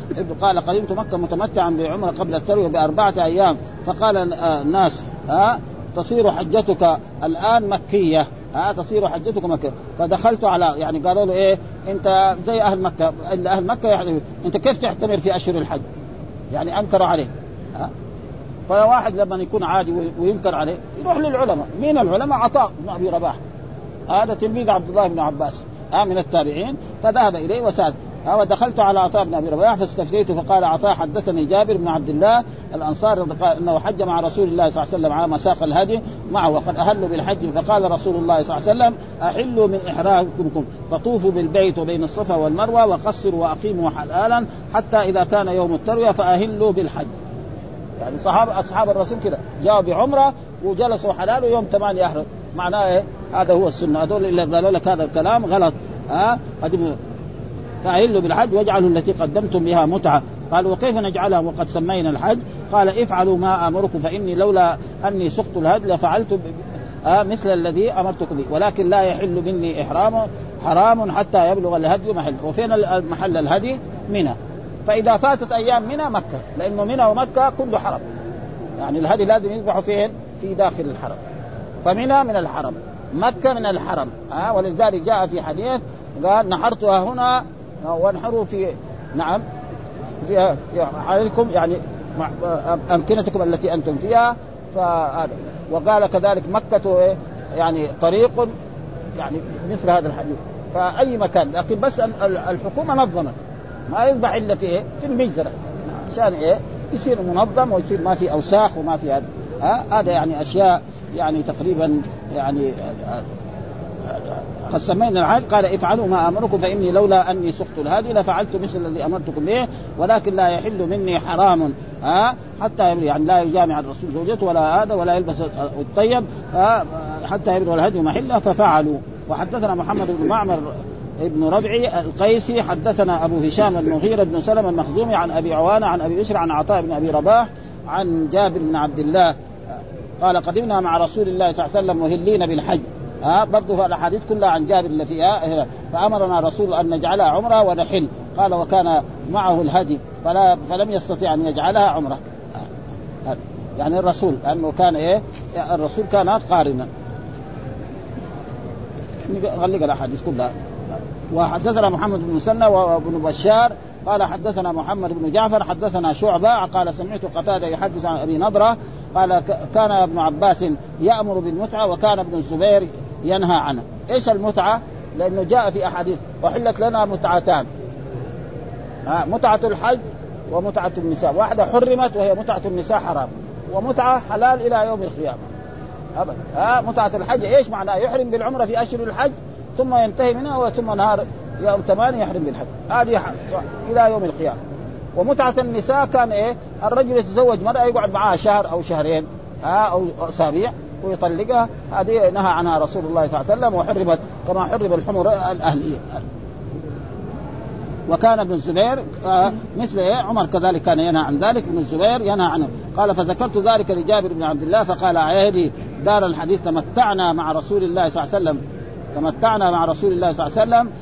قال قدمت مكه متمتعا بعمره قبل الترويه بأربعة أيام. فقال الناس ها تصير حجتك الآن مكية. ها تصير حجتك مكه فدخلت على يعني قالوا له إيه أنت زي أهل مكة. أهل مكة يعني أنت كيف تعتمر في أشهر الحج؟ يعني أنكروا عليه. فواحد لما يكون عادي وينكر عليه يروح للعلماء. مين العلماء؟ عطاء بن أبي رباح. هذا تلميذ عبد الله بن عباس. ها من التابعين. فذهب إليه وسأل ودخلت على عطاء بن أبي رباح فاستفتيته فقال عطاء حدثني جابر بن عبد الله الأنصاري قال أنه حج مع رسول الله صلى الله عليه وسلم عام ساق الهدي معه وقد اهلوا بالحج. فقال رسول الله صلى الله عليه وسلم أحلوا من احرامكم فطوفوا بالبيت وبين الصفا والمروة وقصروا وأقيموا حلالا حتى إذا كان يوم التروية فأهلوا بالحج. يعني صحابه أصحاب الرسول كذا. جاءوا بعمرة وجلسوا حلال ويوم ثمانية يحرم معناه إيه؟ هذا هو السنة. هذول اللي قالوا لك هذا الكلام غلط. ها؟ أه؟ فأهلوا بالحج واجعلوا التي قدمتم بها متعة. قال وكيف نجعلها وقد سمينا الحج؟ قال افعلوا ما آمركم فإني لولا أني سقت الهدي لفعلت آه مثل الذي أمرتكم به. ولكن لا يحل مني إحرام حرام حتى يبلغ الهدي محل. وفين محل الهدي؟ منى. فإذا فاتت أيام منى مكة. لأنه منى ومكة كله حرم. يعني الهدي لازم يذبح فين؟ في داخل الحرم. فمنى من الحرم. مكة من الحرم. ها آه ولذلك جاء في حديث قال نحرتها هنا وانحروا في نعم. في حالكم يعني أمكنتكم التي أنتم فيها. فهذا وقال كذلك مكة إيه؟ يعني طريق يعني مثل هذا الحديث. فأي مكان. لكن بس الحكومة نظمت. ما يذبح إلا في إيه؟ في المجزرة عشان إيه؟ يصير منظم ويصير ما في أوساخ وما في هذا. هذا يعني أشياء يعني تقريبا يعني قد سمينا العهد قال افعلوا ما أمركم فإني لولا أني سقت الهادي لفعلت مثل الذي أمرتكم به ولكن لا يحل مني حرام. ها؟ حتى يعني لا يجامع الرسول زوجته ولا هذا ولا يلبس الطيب حتى يبلغ الهدي محله ففعلوا. وحدثنا محمد بن معمر ابن ربعي القيسي حدثنا أبو هشام المغيرة بن سلمة المخزومي عن أبي عوانة عن أبي بشر عن عطاء بن أبي رباح عن جابر بن عبد الله. قال قدمنا مع رسول الله صلى الله عليه وسلم مهلين بالحج. ها برضه الاحاديث كلها عن جابر اللي فيها فأمرنا الرسول أن نجعلها عمرة ونحل. قال وكان معه الهدي فلا فلم يستطيع أن يجعلها عمرة. يعني الرسول لأنه كان إيه الرسول كان قارنا. غلق الأحاديث كلها. وحدثنا محمد بن مسنى وابن بشار قال حدثنا محمد بن جعفر حدثنا شعبة قال سمعت قتادة يحدث عن أبي نضرة قال كان ابن عباس يأمر بالمتعة وكان ابن الزبير ينهى عنه. إيش المتعة؟ لأنه جاء في أحاديث احلت لنا متعتان. ها متعة الحج ومتعة النساء. واحدة حرمت وهي متعة النساء حرام. ومتعة حلال إلى يوم القيامة. ابدا. ها متعة الحج إيش معناه؟ يحرم بالعمرة في أشهر الحج ثم ينتهي منها ثم نهار يوم ثمانية يحرم بالحج. هذه إلى يوم القيامة. ومتعة النساء كان إيه؟ الرجل يتزوج مرأة يقعد معها شهر أو شهرين ها أو أسابيع ويطلقها. هذه نهى عنها رسول الله صلى الله عليه وسلم وحرمت كما حرم الحمر الأهلية. وكان ابن الزبير آه مثل إيه؟ عمر كذلك كان ينهى عن ذلك. ابن الزبير ينهى عنه. قال فذكرت ذلك لجابر بن عبد الله فقال عيدي دار الحديث تمتعنا مع رسول الله صلى الله عليه وسلم تمتعنا مع رسول الله صلى الله عليه وسلم.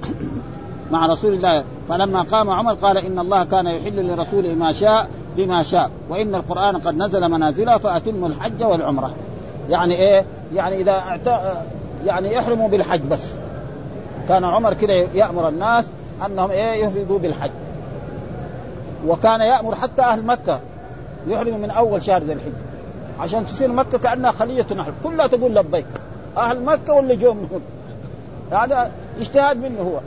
مع رسول الله. فلما قام عمر قال إن الله كان يحل لرسوله ما شاء بما شاء. وإن القرآن قد نزل منازله فأتموا الحج والعمرة. يعني إيه؟ يعني إذا اعت... يعني يحرموا بالحج بس. كان عمر كده يأمر الناس أنهم إيه؟ يفردوا بالحج. وكان يأمر حتى أهل مكة يحرموا من أول شهر ذي الحجه عشان تصير مكة كأنها خلية نحل كلها تقول لبيك. أهل مكة واللي جو من هذا اجتهاد منه هو.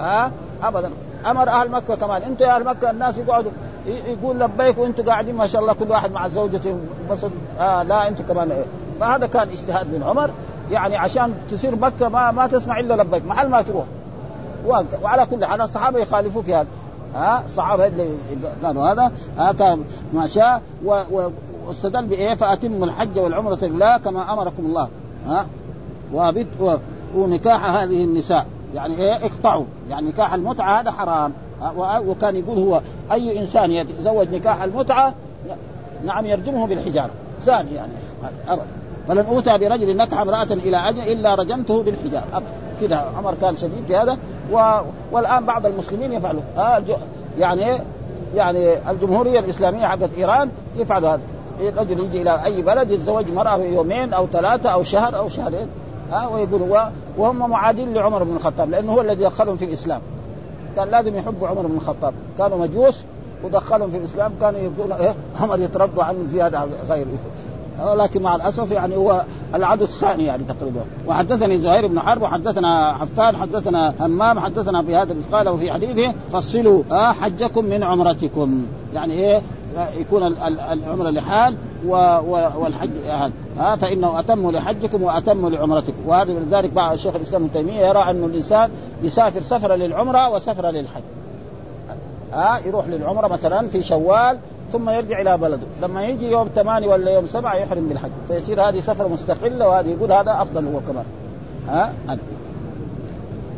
ها؟ ابدا. أمر أهل مكة كمان. أنتم يا أهل مكة الناس يقعدوا يقول لبيك وأنتم قاعدين ما شاء الله كل واحد مع زوجته بس آه لا أنتم كمان. إيه. فهذا كان اجتهاد من عمر. يعني عشان تصير مكة ما ما تسمع إلا لبيك. محل ما تروح. وعلى كل حال الصحابة يخالفوا في هذا. ها؟ الصحابة اللي قالوا هذا. ها؟ كان ما شاء. واستدل بإيه؟ فأتموا الحج والعمرة لله كما أمركم الله. ها؟ ونكاح هذه النساء. يعني إيه؟ اقطعوا. يعني نكاح المتعة هذا حرام. وكان يقول هو أي إنسان يتزوج نكاح المتعة نعم يرجمه بالحجاره زاني يعني. ابدا فلن أوتى برجل نكح امرأة إلى أجل إلا رجمته بالحجاره ابدا عمر كان شديد في هذا. و... والآن بعض المسلمين يفعلوا. آه يعني يعني الجمهورية الإسلامية حقت إيران يفعلوا هذا. الرجل يجي إلى أي بلد يتزوج مرأة يومين أو ثلاثة أو شهر أو شهرين. ها ويقولوا وهم معادين لعمر بن الخطاب لأنه هو الذي دخلهم في الإسلام. كان لازم يحبوا عمر بن الخطاب. كانوا مجوس ودخلهم في الإسلام كانوا يقولون إيه عمر يترضى عنه زيادة غيره. لكن مع الأسف يعني هو العدو الثاني يعني تقريبا. وحدثني زهير بن حرب وحدثنا حفان حدثنا همام حدثنا في هذا قال وفي حديثه فصلوا آه حجكم من عمرتكم. يعني إيه يكون العمرة لحال والحج هذا آه فإنه أتم لحجكم وأتم لعمرتكم. وهذا لذلك بعض الشيخ الإسلام ابن تيمية يرى انه الإنسان يسافر سفره للعمرة وسفره للحج. ها يروح للعمرة مثلا في شوال ثم يرجع إلى بلده. لما يجي يوم ثمانية ولا يوم سبعة يحرم بالحج. فيصير هذه سفره مستقلة وهذه يقول هذا أفضل هو كمان. ها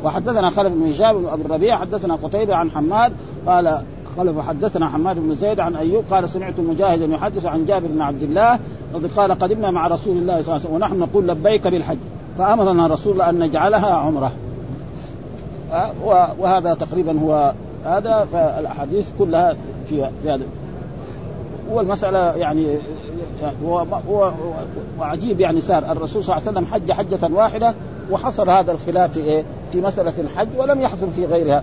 وحدثنا خلف بن هشام ابي الربيع حدثنا قتيبة عن حماد قال قال وحدثنا حماد بن زيد عن أيوب قال سمعت مجاهدا يحدث عن جابر بن عبد الله قال قدمنا مع رسول الله صلى الله عليه وسلم ونحن نقول لبيك بالحج. فأمرنا رسول الله أن نجعلها عمرة. أه وهذا تقريبا هو هذا فالأحاديث كلها في في هذا. والمسألة يعني وعجيب يعني صار. الرسول صلى الله عليه وسلم حج حجة واحدة وحصل هذا الخلاف في إيه؟ في مسألة الحج ولم يحصل في غيرها.